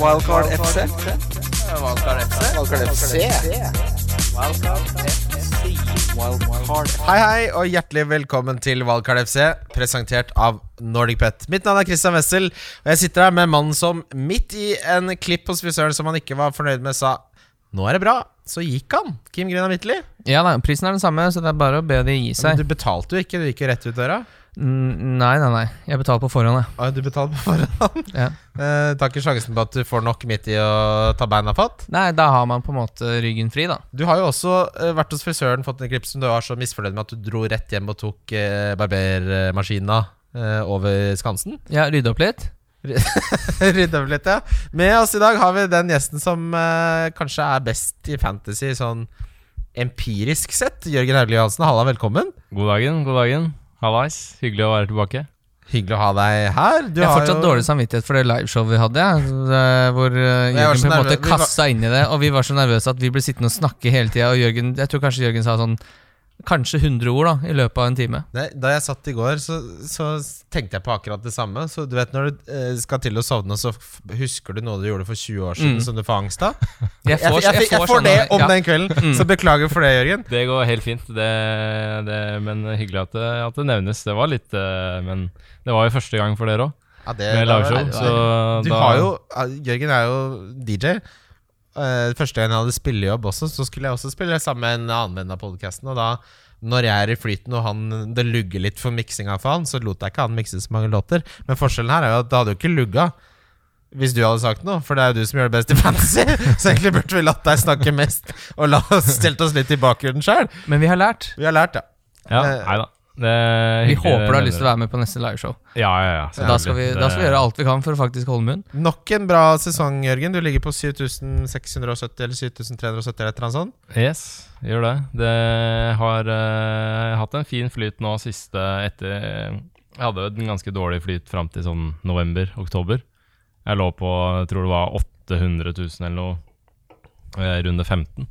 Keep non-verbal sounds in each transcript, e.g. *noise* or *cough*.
Wildcard FC. Wildcard FC. Wildcard FC. Wildcard FC. Hei, hei, og hjertelig velkommen til Wildcard FC, presentert av Nordic Pet. Mitt navn er Christian Wessel, og jeg sitter her med mannen som midt i en klipp hos frisøren som han ikke var fornøyd med, sa nå er det bra. Så gikk han. Kim Grina Midtly. Ja da, prisen er den samme, så det er bare å be de gi seg. Men du betalte jo ikke, du gikk jo rett ut døra. Nei, nei, nei. Jeg betaler på forhånd, jeg. Ah, du betalte på forhånd. *laughs* Ja. Eh, tar ikke sjansen på at du får nok midt i å ta beina fatt. Nei, da har man på en måte ryggen fri, da. Du har jo også eh, vært hos frisøren, fått en klipp som du var så misfornøyd med at du dro rett hjem og tok eh, barbermaskina eh, over Skansen. Ja, rydde opp litt. *laughs* Rydde opp litt, ja. Med oss i dag har vi den gjesten som eh, kanskje er best i fantasy sånn empirisk sett. Jørgen Hauglie Johansen, halla, velkommen. God dagen, god dagen. Hallais. Hyggelig å være tilbake. Hyggelig å ha deg her. Du jeg har har fortsatt jo- dårlig samvittighet for det liveshowet vi hadde. Eh, hvor uh, Jørgen på en måte kasta var- inn i det, og vi var så nervøse at vi ble sittende og snakke hele tida. Og Jørgen, jeg tror kanskje Jørgen sa sånn Kanskje 100 ord da i løpet av en time. Da jeg satt i går, så, så tenkte jeg på akkurat det samme. Så du vet Når du eh, skal til å sovne, så f husker du noe du gjorde for 20 år siden Mm. som du får angst av? *laughs* Jeg Jeg, jeg, jeg, jeg får det om ja. den kvelden, Mm. så beklager for det, Jørgen. Det går helt fint, det, det, men hyggelig at det, at det nevnes. Det var litt eh, Men det var jo første gang for dere òg, Ja, det, med liveshow. det var- Så Du da har jo Jørgen er jo DJ. Eh, første gang jeg hadde spillejobb også, så skulle jeg også spille sammen med en annen venn av podkasten. Og da, når jeg er i flyten og han, det lugger litt for miksinga for han, så lot jeg ikke han mikse så mange låter. Men forskjellen her er jo at det hadde jo ikke lugga hvis du hadde sagt noe, for det er jo du som gjør det best i fantasy. *laughs* Så egentlig burde vi latt deg snakke mest, og la oss stelt oss litt i bakgrunnen sjøl. Men vi har lært. Vi har lært, ja. Ja, Eh, nei da. Det Vi håper du har lyst til å være med på neste liveshow. Ja, ja, ja. Så da skal, vi, da skal vi gjøre alt vi kan for å faktisk holde munn. Nok en bra sesong, Jørgen. Du ligger på 7670 eller 7370 eller et eller annet sånt. Yes, gjør det. Det har uh, hatt en fin flyt nå siste etter Jeg hadde jo en ganske dårlig flyt fram til sånn november-oktober. Jeg lå på jeg tror det var 800 000 eller noe, eh, runde 15.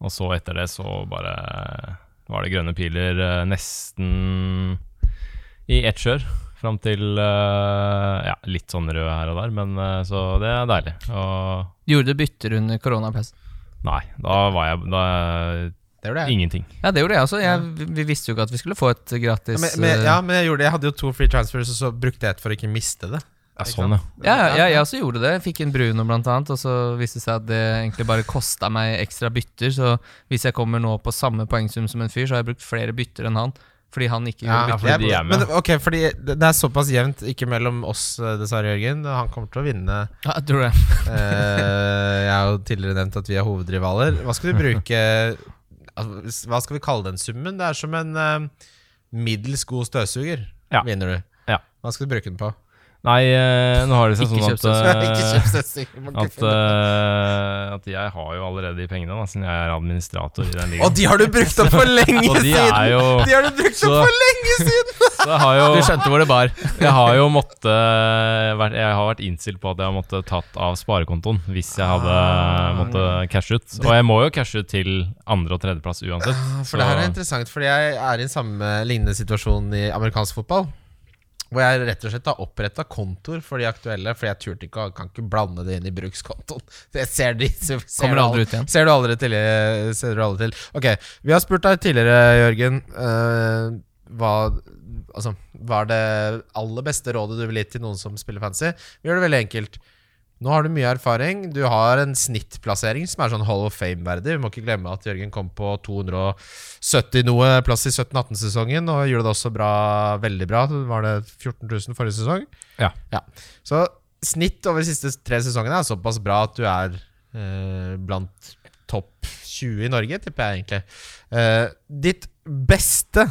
Og så etter det så bare var det grønne piler eh, nesten i ett kjør. Fram til eh, ja, litt sånn rød her og der, men eh, så det er deilig. Og Gjorde du bytter under koronapesten? nei, da var jeg da, Det gjorde jeg. Ingenting. Ja, det gjorde jeg også. Jeg, vi, vi visste jo ikke at vi skulle få et gratis Ja, men, men, ja, men jeg gjorde det. Jeg hadde jo to free transfers, og så brukte jeg et for å ikke miste det. Ja, sånn, ja. Ja, ja, ja, jeg også gjorde det. Jeg fikk en Bruno blant annet, og så viste det seg at det egentlig bare kosta meg ekstra bytter. Så hvis jeg kommer nå på samme poengsum som en fyr, så har jeg brukt flere bytter enn han. Fordi han ikke gjorde bytter. er med. Men ok, fordi det er såpass jevnt, ikke mellom oss, eh, dessverre, Jørgen. Han kommer til å vinne. Ja, jeg tror det. Eh, jeg har jo tidligere nevnt at vi er hovedrivaler. Hva skal vi bruke altså, Hva skal vi kalle den summen? Det er som en eh, middels god støvsuger. Ja. Vinner du. Ja. Hva skal du bruke den på? Nei, eh, nå har det *laughs* seg sånn at, ikke eh, ikke at, finne eh, at jeg har jo allerede de pengene, da, siden jeg er administrator i den Og de har du brukt opp for lenge *laughs* de siden! er jo De har du brukt opp for lenge siden! *laughs* Så jeg har jo Du skjønte hvor det bar. Jeg har jo måttet Jeg har vært innstilt på at jeg har måttet tatt av sparekontoen hvis jeg hadde Ah. måttet cashe ut. Og jeg må jo cashe ut til andre- og tredjeplass uansett. Ah, For det her er interessant, fordi jeg er i samme lignende situasjon i amerikansk fotball. Hvor jeg rett og slett har oppretta kontoer for de aktuelle, for jeg turte ikke, kan ikke blande det inn i brukskontoen. *laughs* Det ser de ser Kommer du aldri ut igjen. Ser du aldri til, ser du aldri til. Ok, vi har spurt deg tidligere, Jørgen. Uh, hva, altså, hva er det aller beste rådet du vil gi til noen som spiller fancy? Vi gjør det veldig enkelt. Nå har du mye erfaring. Du har en snittplassering som er sånn Hall of Fame-verdig. Vi må ikke glemme at Jørgen kom på 270 noe plass i 17-18-sesongen, og gjorde det også bra, veldig bra. Var det 14 000 forrige sesong? Ja. Så snitt over de siste tre sesongene er såpass bra at du er eh, blant topp 20 i Norge, tipper jeg egentlig. Eh, ditt beste,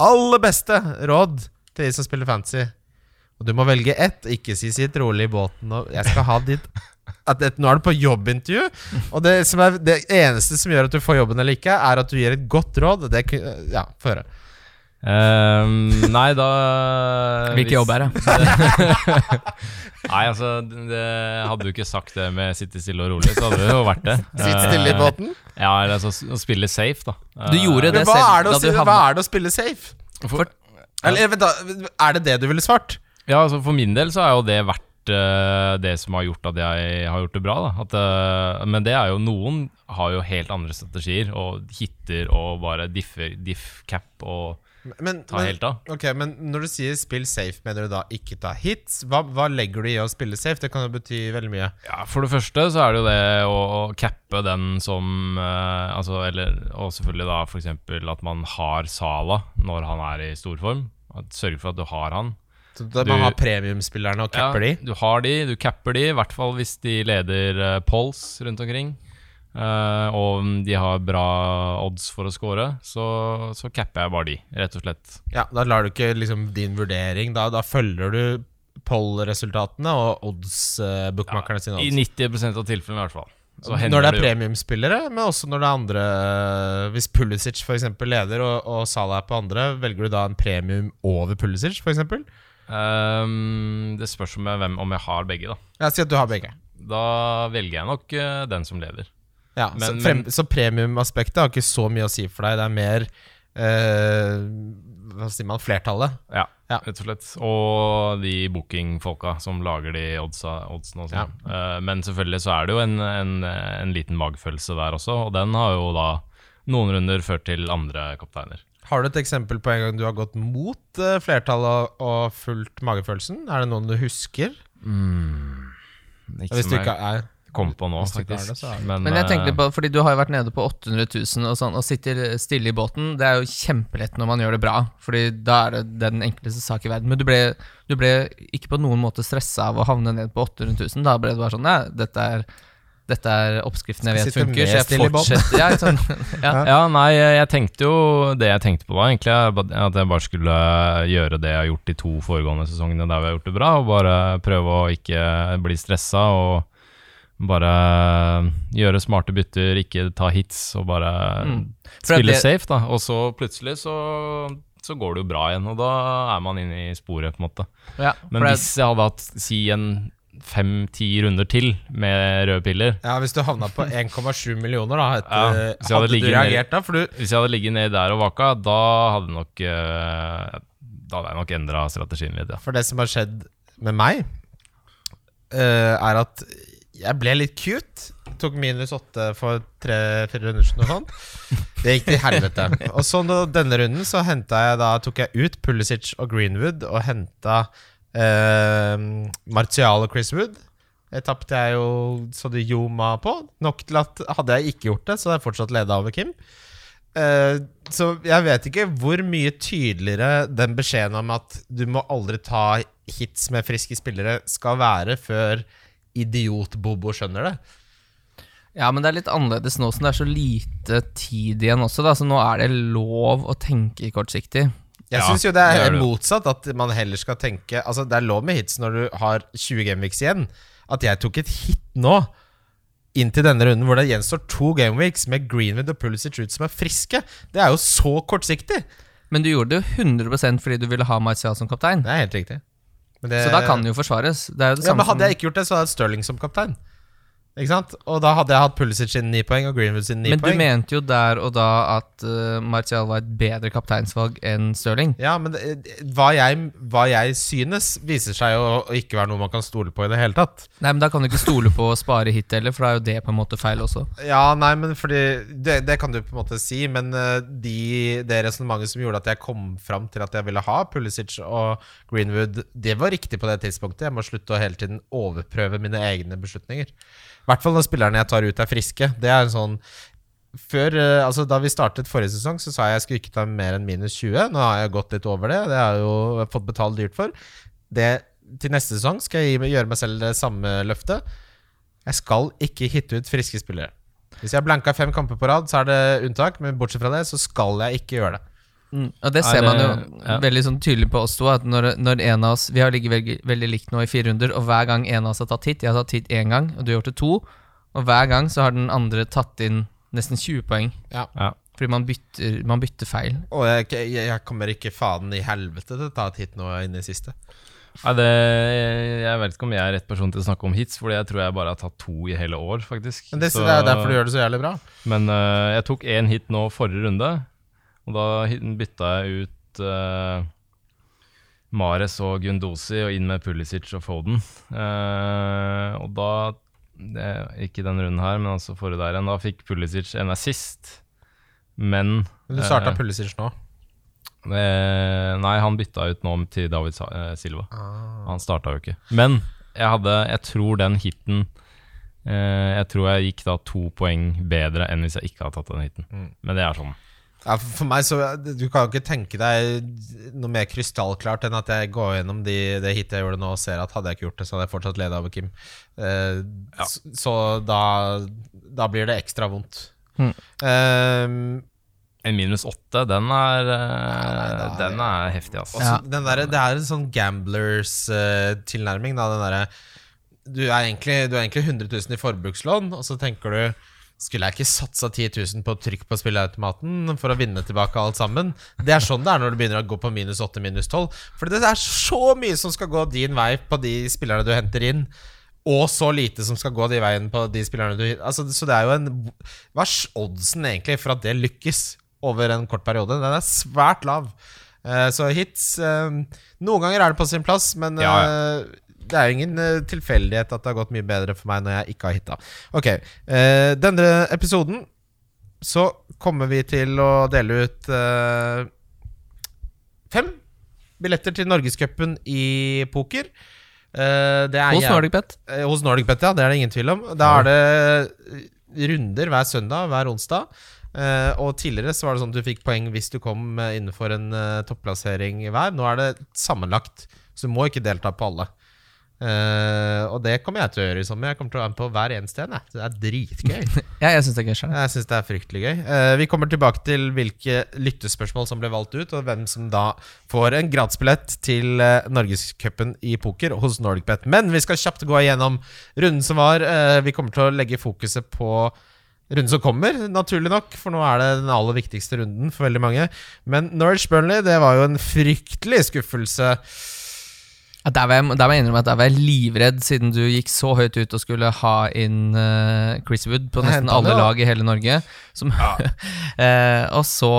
aller beste råd til de som spiller fantasy og du må velge ett, ikke si 'sitt rolig i båten'. Og jeg skal ha ditt at det, Nå er du på jobbintervju, og det, som er, det eneste som gjør at du får jobben eller ikke, er at du gir et godt råd. Det, ja, få høre. Um, nei, da *laughs* Hvilken jobb er det? *laughs* Nei, altså det, Hadde du ikke sagt det med 'sitte stille og rolig', så hadde det jo vært det. *laughs* Sitt stille i Eh, båten. Ja, eller altså å spille safe, da. Du gjorde det Men hva selv er det, å, da du hva er det å spille safe? For, Eller vent da, Er det det du ville svart? Ja, altså For min del så har jo det vært eh, det som har gjort at jeg har gjort det bra. At, eh, men det er jo noen har jo helt andre strategier, og hitter og bare differ, diff cap og Men, ta men, helt av. ok, men når du sier spill safe, mener du da ikke ta hits? Hva, hva legger du i å spille safe? Det kan jo bety veldig mye. Ja, For det første så er det jo det å, å cappe den som eh, altså, eller, Og selvfølgelig da f.eks. at man har Sala når han er i storform. Sørge for at du har han. Så da Du- man har premiumspillerne og capper de. Du har de, du capper de, i hvert fall hvis de leder uh, polls rundt omkring. Uh, og om de har bra odds for å score, så, så capper jeg bare de, rett og slett. Ja, Da lar du ikke liksom din vurdering Da, da følger du poll-resultatene og odds-bookmakerne sine I 90% av tilfellene, i hvert fall. Så når det er premiumspillere, men også når det er andre Hvis Pulisic f.eks. leder og, og Salah er på andre, velger du da en premium over Pulisic f.eks.? Ehm, det spørs om jeg, hvem, om jeg har begge, da. Ja, si at du har begge. Da velger jeg nok uh, den som leder. Ja, så, frem, men- så premiumaspektet har ikke så mye å si for deg. Det er mer uh, Hva sier man? Flertallet. Ja, Ja. rett og slett. Og de bookingfolka som lager de oddsa, oddsene og sånn. uh, men selvfølgelig så er det jo en, en, en liten magefølelse der også, og den har jo da noen runder ført til andre kapteiner. Har du et eksempel på en gang du har gått mot eh, flertallet og, og fulgt magefølelsen? Er det noen du husker? Ikke Hvis som du ikke er kom på nå, faktisk. det, men, Men jeg eh, på, fordi du har jo vært nede på 800 000 og sånn, og sitter stille i båten. Det er jo kjempelett når man gjør det bra, Fordi da er det den enkleste sak i verden. Men du ble, du ble ikke på noen måte stressa av å havne ned på 800 000. Da ble det bare sånn Nei, dette er, dette er oppskriften jeg vet funker, så jeg fortsetter. Ja, sånn, *laughs* ja. Ja, nei, jeg tenkte jo Det jeg tenkte på da, egentlig, at jeg bare skulle gjøre det jeg har gjort de to foregående sesongene der vi har gjort det bra, og bare prøve å ikke bli stressa og bare gjøre smarte bytter, ikke ta hits og bare Mm. Spille det- safe, da. Og så plutselig så, så går det jo bra igjen, og da er man inne i sporet, på en måte. Ja, Men hvis jeg hadde hatt si en fem-ti runder til med røde piller Ja, Hvis du havna på 1,7 millioner, da, etter, *laughs* Ja, hadde hadde, du reagert ned- da? Du, Hvis jeg hadde ligget nedi der og vaka, da hadde nok eh, Da hadde jeg nok endra strategien litt, ja. for det som har skjedd med meg, eh, er at jeg ble litt cute. Tok minus åtte for tre-fire runder siden og sånn. Det gikk til helvete. Og så denne runden så jeg da tok jeg ut Pulisic og Greenwood og henta eh, Martial og Chris Wood. Tapte jeg jo så det ljoma på. Nok til at hadde jeg ikke gjort det, så hadde jeg fortsatt leda over Kim. Uh, så jeg vet ikke hvor mye tydeligere den beskjeden om at du må aldri ta hits med friske spillere, skal være før idiot-Bobo skjønner det. Ja, men det er litt annerledes nå som det er så lite tid igjen også, da. Så nå er det lov å tenke kortsiktig. Jeg Ja, synes jo det det er det. motsatt, at man heller skal tenke Altså Det er lov med hits når du har 20 gameweeks igjen. At jeg tok et hit nå, inntil denne runden hvor det gjenstår to gameweeks med Greenwood og Pulisic ut som er friske, det er jo så kortsiktig! Men du gjorde det jo 100% fordi du ville ha Martial som kaptein. Det er helt riktig. Men det- Så da kan det jo forsvares. Det det Ja, men Hadde jeg ikke gjort det, så hadde jeg Sterling som kaptein. Ikke sant? Og da hadde jeg hatt Pulisic sine ni poeng og Greenwood sine ni Men du poeng. mente jo der og da at uh, Martial var et bedre kapteinsvalg enn Stirling. Ja, men det, hva, jeg, hva jeg synes, viser seg jo å ikke være noe man kan stole på i det hele tatt. Nei, men Da kan du ikke stole på å spare hit heller, for da er jo det på en måte feil også. Ja, nei, men fordi Det, det kan du på en måte si, men eh, de, det resonnementet som gjorde at jeg kom fram til at jeg ville ha Pulisic og Greenwood, det var riktig på det tidspunktet. Jeg må slutte å hele tiden overprøve mine egne beslutninger. I hvert fall når spillerne jeg tar ut, er friske. Det er en sånn før, eh, altså Da vi startet forrige sesong, så sa jeg jeg skulle ikke ta mer enn minus 20. Nå har jeg gått litt over det. Det har jeg jo fått betalt dyrt for. Det, til neste sesong skal jeg gjøre meg selv det samme løftet. Jeg skal ikke hitte ut friske spillere. Hvis jeg blanka fem kamper på rad, så er det unntak, men bortsett fra det, så skal jeg ikke gjøre det. Og det ser ser man jo ja. veldig sånn tydelig på oss to. At når, når en av oss Vi har ligget veldig, veldig likt nå i fire runder, og hver gang en av oss har tatt hit Jeg har tatt hit én gang, og du har gjort det to. Og hver gang så har den andre tatt inn nesten 20 poeng. Ja. Ja. Fordi man bytter, man bytter feil. Og jeg, jeg, jeg kommer ikke faden i helvete til å ta et hit nå inn i siste. Nei, det, jeg vet ikke om jeg er rett person til å snakke om hits, Fordi jeg tror jeg bare har tatt to i hele år, faktisk. Men det, Så- det er derfor du gjør det så jævlig bra. Men uh, jeg tok én hit nå forrige runde, og da bytta jeg ut uh, Mares og Gundosi og inn med Pulisic og Foden. Uh, og da det, Ikke den runden her, men altså forrige der igjen. Da fikk Pulisic en assist, men du starta uh, Pulisic nå. Uh, Nei, han bytta ut nå til David eh, Silva. Ah. Han starta jo ikke. Men jeg hadde Jeg tror den hiten eh, Jeg tror jeg gikk da to poeng bedre enn hvis jeg ikke hadde tatt den hiten. Mm. Men det er sånn. Ja, for meg så Du kan jo ikke tenke deg noe mer krystallklart enn at jeg går gjennom de, det hitet jeg gjorde nå, og ser at hadde jeg ikke gjort det, så hadde jeg fortsatt leda over Kim. Eh, ja. Så da, da blir det ekstra vondt. Hmm. Ehm, En minus åtte, den er, nei, nei, da er- den er heftig, altså. Ja. den der, det er en sånn gamblers-tilnærming. Uh, du, du er egentlig 100 000 i forbrukslån, og så tenker du skulle jeg ikke satsa 10 000 på trykk på spilleautomaten for å vinne tilbake alt sammen? Det er sånn det er når du begynner å gå på minus 8, minus 12. For det er så mye som skal gå din vei på de spillerne du henter inn. Og så lite som skal gå de veien på de spillerne du altså, Så det er jo en Hva er oddsen egentlig for at det lykkes over en kort periode? Den er svært lav. Eh, så hits eh, Noen ganger er det på sin plass, men Ja, eh, det er jo ingen eh, tilfeldighet at det har gått mye bedre for meg når jeg ikke har hitta. Ok, uh, denne episoden så kommer vi til å dele ut uh, fem billetter til Norgescupen i poker. Uh, det Hos Nordic Pet, Eh, Hos NordicBet, ja. Det er det ingen tvil om. Da er det runder hver søndag, hver onsdag. Uh, og tidligere så var det sånn at du fikk poeng hvis du kom innenfor en uh, topplassering hver. Nå er det sammenlagt, så du må ikke delta på alle. Eh, og det kommer jeg til å gjøre i sommer. Jeg kommer til å være med på hver eneste en. Det er dritgøy. *laughs* Ja, jeg syns det er gøy selv. Jeg synes det er fryktelig gøy. Uh, vi kommer tilbake til hvilke lyttespørsmål som ble valgt ut, og hvem som da får en gradsbillett til uh, Norgescupen i poker hos NordicBet. Men vi skal kjapt gå igjennom runden som var. Uh, vi kommer til å legge fokuset på runden som kommer, naturlig nok, for nå er det den aller viktigste runden for veldig mange. Men Norwich Burnley, det var jo en fryktelig skuffelse. Ja, der, var jeg, der må jeg innrømme at der var jeg livredd, siden du gikk så høyt ut og skulle ha inn uh, Chris Wood på nesten hentet alle lag i hele Norge. Som, *laughs* eh, og så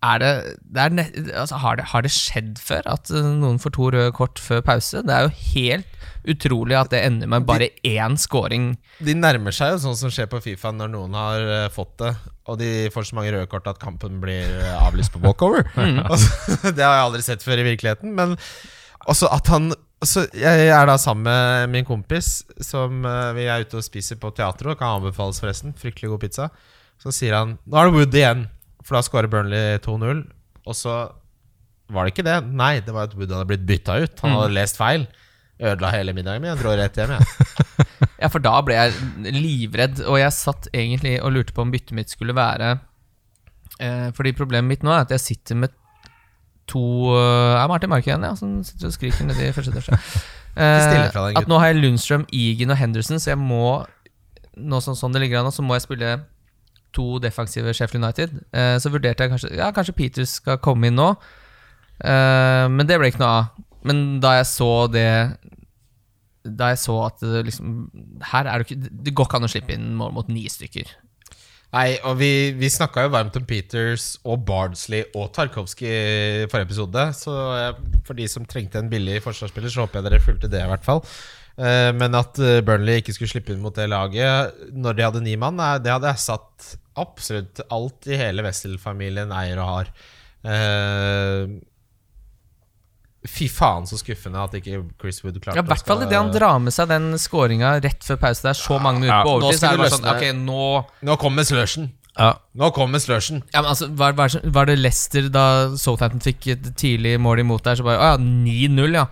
er det, det er altså, har, det, har det skjedd før at eh, noen får to røde kort før pause? Det er jo helt utrolig at det ender med bare én scoring. De nærmer seg jo sånn som skjer på Fifa når noen har uh, fått det, og de får så mange røde kort at kampen blir avlyst på walkover. *laughs* *laughs* Altså, det har jeg aldri sett før i virkeligheten. Men også at han så Jeg er da sammen med min kompis, som eh, vi er ute og spiser på teatret. Kan anbefales, forresten. Fryktelig god pizza. Så sier han Nå er det Wood igjen, for da skårer Burnley 2-0. Og så var det ikke det. Nei, det var at Wood hadde blitt bytta ut. Han hadde lest feil. Ødela hele middagen min. Jeg dro rett hjem, jeg. *laughs* Ja, for da ble jeg livredd, og jeg satt egentlig og lurte på om byttet mitt skulle være eh, Fordi problemet mitt nå er at jeg sitter med to eh, Er Martin Mark igjen, ja, som sitter og skriker nedi første etasje. *laughs* Eh, at nå har jeg Lundstrøm, Egan og Henderson, så jeg må Nå sånn, sånn det ligger an så må jeg spille to defensive Sheffield United. Eh, så vurderte jeg kanskje Ja, kanskje Peters skal komme inn nå. Eh, men det ble ikke noe av. Men da jeg så det da jeg så at det liksom Her er det ikke Det går ikke an å slippe inn mål mot ni stykker. Nei, og vi, vi snakka jo varmt om Peters og Bardsley og Tarkovskij i forrige episode. Så for de som trengte en billig forsvarsspiller, så håper jeg dere fulgte det, i hvert fall. Eh, men at eh, Burnley ikke skulle slippe inn mot det laget når de hadde ni mann, eh, det hadde jeg satt absolutt alt i hele Wessel-familien eier og har. Eh, Fy faen, så skuffende at ikke Chris Wood klarte Ja, I hvert fall idet han drar med seg den skåringa rett før pause. Det er så mange minutter Ja, på nå overtid. Så er det sånn okay, nå Nå kommer slushen. Ja. Nå kommer slushen. ja, men altså, var, var, det- var det Leicester da Southampton fikk et tidlig mål imot der, så bare Å ja, 9-0, ja.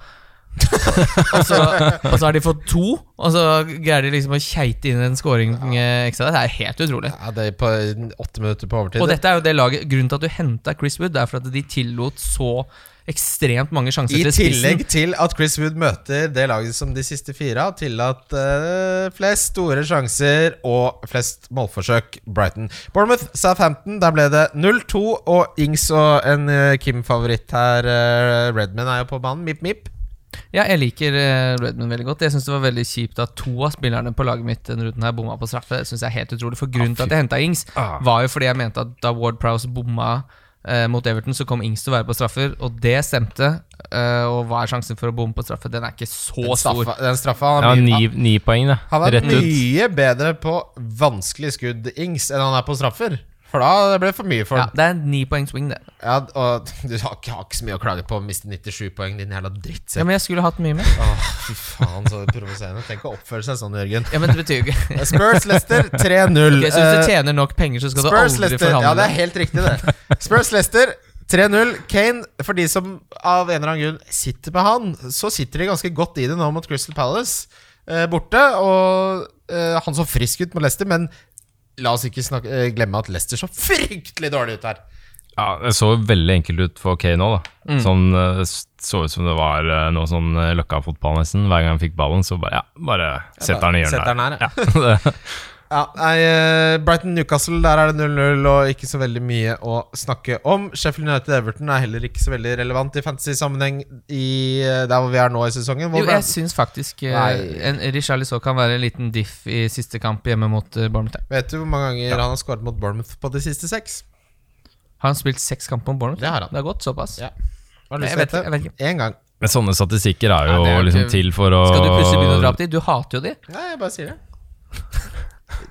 *laughs* og, så, og så har de fått to, og så greier de liksom å keite inn en scoring ja. ekstra. Det er helt utrolig. Ja, det er på åtte minutter på overtid. Og dette er jo det laget Grunnen til at du henta Chris Wood, er for at de tillot så ekstremt mange sjanser I til spissen. I tillegg til at Chris Wood møter det laget som de siste fire har tillatt uh, flest store sjanser og flest målforsøk, Brighton. Bournemouth, Southampton, der ble det 0-2, og Ings og en uh, Kim-favoritt her, uh, Redman, er jo på banen. Mip, mip. Ja, jeg liker Redman Redmond veldig godt. Jeg synes det var veldig kjipt at to av spillerne på laget mitt denne runden her bomma på straffe. Det synes jeg er helt utrolig For grunnen til at jeg henta Ings, Ah. var jo fordi jeg mente at da Ward Prowse bomma eh, mot Everton så kom Ings til å være på straffer, og det stemte. Eh, og hva er sjansen for å bomme på straffe? Den er ikke så Den stor. straffa, den straffa han, Ja, er ni, poeng, da. han er mye bedre på vanskelige skudd, Ings, enn han er på straffer. For da det ble for mye for Ja, det er en ni poeng swing, det. Ja, og *laughs* du har ikke, har ikke så mye å klage på å miste 97 poeng, din jævla Ja. Men jeg skulle hatt mye mer. Åh, fy faen, så provoserende. Tenk å oppføre seg sånn, Jørgen. Ja, men det betyr jo ikke *laughs* Spurs Lester 3-0. Ok, Så hvis du Eh, tjener nok penger, så skal du aldri forhandle? Ja, det er helt riktig, det. Spurs Lester 3-0. Kane, for de som av en eller annen grunn sitter med han, så sitter de ganske godt i det nå mot Crystal Palace eh, borte. Og eh, han så frisk ut mot Leicester, men la oss ikke snakke, eh, glemme at Leicester så fryktelig dårlig ut her. Ja, Det så veldig enkelt ut for Kane òg. Mm. Sånn, eh, så ut som det var eh, noe sånn løkka-fotball, nesten. Hver gang han fikk ballen, så bare ja, bare setter han i hjørnet. Her, ja. *laughs* Ja, nei, eh, Brighton-Newcastle, der er det 0-0 og ikke så veldig mye å snakke om. Sheffield United-Everton er heller ikke så veldig relevant i fantasy-sammenheng i eh, der hvor vi er nå i sesongen. Jo, jeg syns faktisk en Richarlison kan være en liten diff i siste kamp hjemme mot Bournemouth. Vet du hvor mange ganger han har skåret mot Bournemouth på de siste seks? Har han spilt seks kamper mot Bournemouth? Det har han. Det har gått såpass? Ja. Har du lyst til å vet det jeg vite? Én gang. Men sånne statistikker er jo Nei, er jo liksom ikke- til for å Skal du plutselig begynne å dra opp de? Du hater jo de. Nei, jeg bare sier det.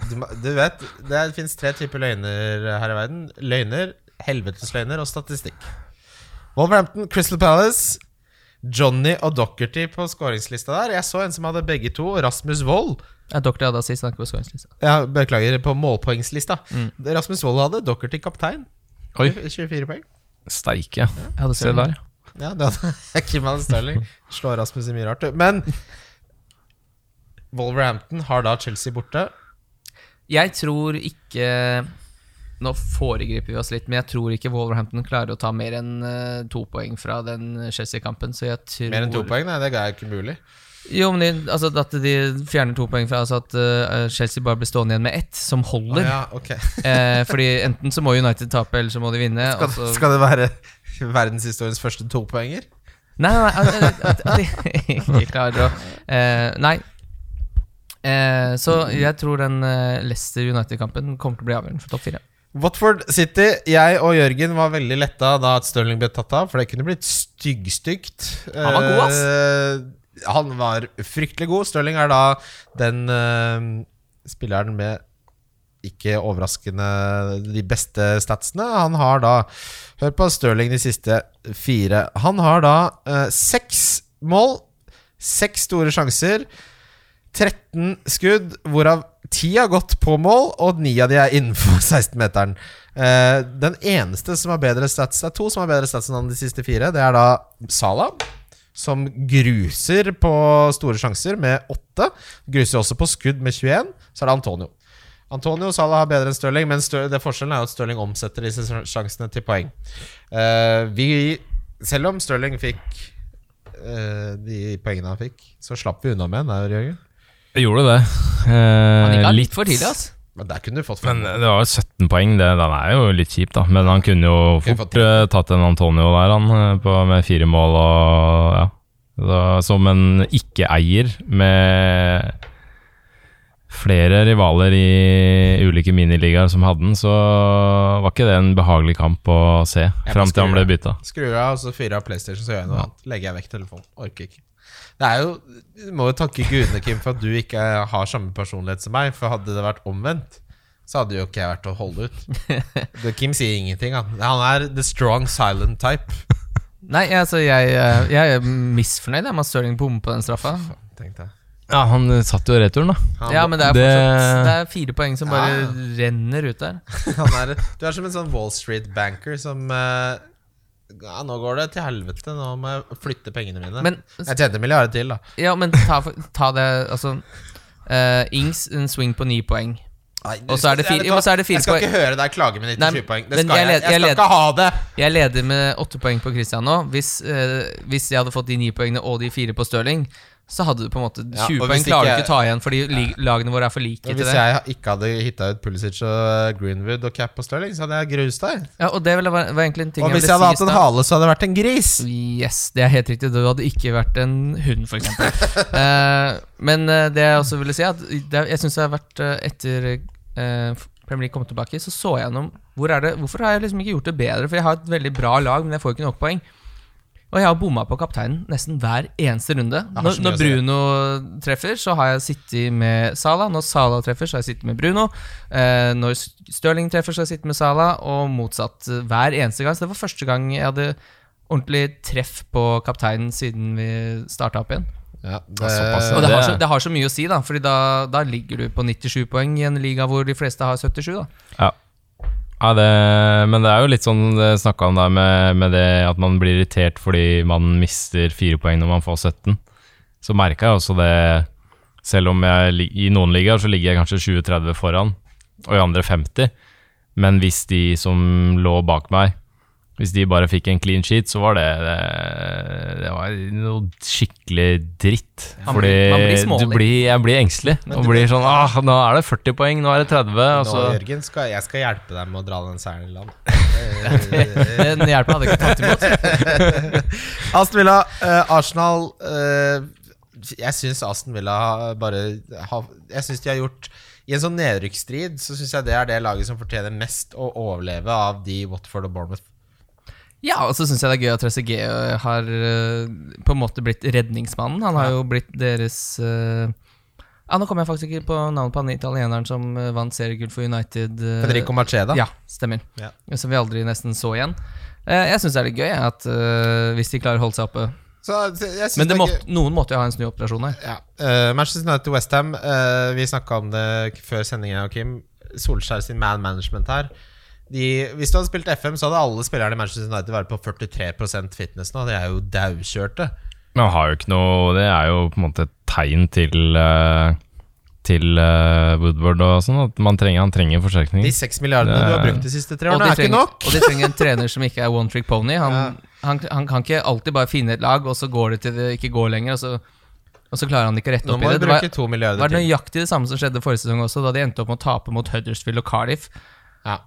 Du, du vet, det fins tre typer løgner her i verden. Løgner, helvetesløgner og statistikk. Wolverhampton, Crystal Palace, Johnny og Dockerty på skåringslista der. Jeg så en som hadde begge to. Rasmus Wold. Ja, Dr. hadde sist ikke på skåringslista. Ja, beklager, på målpoengslista. Mm. Rasmus Wold hadde Dockerty kaptein. Oi. 24 poeng. Steike. Jeg hadde Se der. Ja, det hadde *laughs* Kim hadde Sterling. Slår Rasmus i mye rart. du. Men Wolverhampton har da Chelsea borte. Jeg tror ikke Nå foregriper vi oss litt, men jeg tror ikke Wolverhampton klarer å ta mer enn eh, to poeng fra den Chelsea-kampen. Så jeg tror Mer enn to poeng? Nei, det er ikke mulig. Jo, men de, altså at de fjerner to poeng fra altså at uh, Chelsea bare blir stående igjen med ett, som holder. holder. ja, ok eh, fordi enten så må United tape, eller så må de vinne. Skal, og så- skal det være verdenshistoriens første topoenger? Nei, nei, nei at, at de ikke klarer å eh, Nei. Eh, så jeg tror den eh, Leicester United-kampen kommer til å bli avgjørende for topp fire. Watford City. Jeg og Jørgen var veldig letta da at Stirling ble tatt av, for det kunne blitt styggstygt. Han var god, ass. Eh, han var fryktelig god. Stirling er da den eh, spilleren med ikke overraskende de beste statsene. Han har da Hør på Stirling de siste fire. Han har da eh, seks mål, seks store sjanser. 13 skudd, hvorav 10 har gått på mål, og 9 av de er innenfor *laughs* 16-meteren. Eh, den eneste som har bedre stats Det er to som har bedre stats enn de siste fire. Det er da Salah, som gruser på store sjanser med 8. Gruser også på skudd med 21. Så er det Antonio. Antonio Salah har bedre enn Stirling, men Stir det forskjellen er jo at Stirling omsetter disse sjansene til poeng. Eh, vi, selv om Stirling fikk eh, de poengene han fikk, så slapp vi unna med en der, Jørgen. Jeg gjorde det. Eh, Han litt for tidlig, altså. Men der kunne du fått Men det var jo 17 poeng, det, den er jo litt kjip, da. Men han kunne jo fort eh, tatt en Antonio der, han, eh, på, med fire mål og ja. Da, som en ikke-eier med flere rivaler i ulike miniligaer som hadde den, så var ikke det en behagelig kamp å se fram til han ble bytta. Skrur av, og så fyrer av PlayStation, så gjør jeg noe annet. Legger jeg vekk telefonen. Orker ikke. Det er jo Du må jo takke gudene, Kim, for at du ikke har samme personlighet som meg. For hadde det vært omvendt, så hadde jo ikke jeg vært å holde ut. *laughs* Det, Kim sier ingenting, han. Han er the strong silent type. Nei, altså, jeg, eh, jeg er misfornøyd med at Stirling bommer på den straffa. Tenkte jeg. Ja, han satt jo returen, da. Han, Ja, men det er Det- fortsatt Det er fire poeng som bare Ja. renner ut der. *laughs* han er, du er som en sånn Wall Street-banker som eh, ja, Nå går det til helvete. Nå må jeg flytte pengene mine. Men, jeg tjente milliarder til, da. ja, men ta, ta det Altså uh, Ings en swing på ni poeng. Og så er det fire- jo, så er det fire Jeg skal poeng. ikke høre deg klage med 97 poeng. Det skal jeg jeg, jeg, jeg skal ikke ha det! Jeg leder med åtte poeng på Christian nå. Hvis, uh, hvis jeg hadde fått de ni poengene og de fire på Stirling, så hadde du på en måte 20 Ja, poeng klarer du ikke- å ta igjen, fordi ja. lagene våre er for like til Hvis jeg ikke hadde hitta ut Pulisic og Greenwood og Cap og Sterling, så hadde jeg grust deg. Ja, og det var, var egentlig en ting Og jeg hvis jeg hadde hatt en hale, så hadde jeg vært en gris. Yes, det er helt riktig. Du hadde ikke vært en hund, f.eks. uh, *laughs* men eh, det jeg også ville si, at det, jeg syns det har vært eh, etter uh, Premier League kom tilbake, så så jeg gjennom hvor er det, Hvorfor har jeg liksom ikke gjort det bedre? For jeg har et veldig bra lag, men jeg får ikke nok poeng. Og jeg har bomma på kapteinen nesten hver eneste runde. Når, når. Bruno treffer, så har jeg sittet med Salah. Når Salah treffer, så har jeg sittet med Bruno. Eh, når Stirling treffer, så har jeg sittet med Salah. Og motsatt hver eneste gang. Så det var første gang jeg hadde ordentlig treff på kapteinen siden vi starta opp igjen. Ja, det, Og det har, så, det har så mye å si, da Fordi da, da ligger du på 97 poeng i en liga hvor de fleste har 77. da Ja. Ja, det, men det er jo litt sånn det snakka om der med, med det at man blir irritert fordi man mister fire poeng når man får 17. Så merka jeg også det Selv om jeg i noen ligaer så ligger jeg kanskje 20-30 foran, og i andre 50. Men hvis de som lå bak meg Hvis de bare fikk en clean sheet, så var det Det, det var noe skikkelig dritt. Man Fordi blir- man blir blir, jeg blir engstelig. Og blir sånn ah, Nå er det 40 poeng, nå er det 30. Nå, Og Jørgen, skal, jeg skal hjelpe deg med å dra den seieren i land. *laughs* Den hjelpen hadde jeg ikke tatt imot. *laughs* Aston Villa, uh, Arsenal uh, Jeg syns Aston Villa bare har Jeg syns de har gjort I en sånn nedrykksstrid så syns jeg det er det laget som fortjener mest å overleve av de Watford og Bournemouth. Ja, og så syns jeg det er gøy at Trezeguet har eh, på en måte blitt redningsmannen. Han har jo blitt deres eh, Ja, Nå kommer jeg faktisk ikke på navnet på han italieneren som eh, vant seriegull for United. eh, Federico Macheda. Ja, stemmer. Ja. Som vi aldri nesten så igjen. Eh, jeg syns det er litt gøy at eh, hvis de klarer å holde seg oppe. Så Men det måtte, noen måtte jo ha en snuoperasjon her. Ja. Uh, Manchester United Westham, uh, vi snakka om det før sendingen, Kim. Solskjær sin man management her. De, hvis du hadde spilt FM, så hadde alle spillerne i Manchester United vært på 43 fitness nå. De er jo daukjørte. Men har jo ikke noe Det er jo på en måte et tegn til eh, Til eh, Woodward og sånn, at man trenger, han trenger forsterkning. De seks milliardene Det- du har brukt de siste tre årene, er ikke nok. og de trenger en trener som ikke er one trick pony. Han, han, han kan ikke alltid bare finne et lag, og så går det til det ikke går lenger, og så, og så klarer han ikke å rette opp i det. Det var, var nøyaktig det samme som skjedde forrige sesong også, da de endte opp med å tape mot Huddersfield og Cardiff. Ja.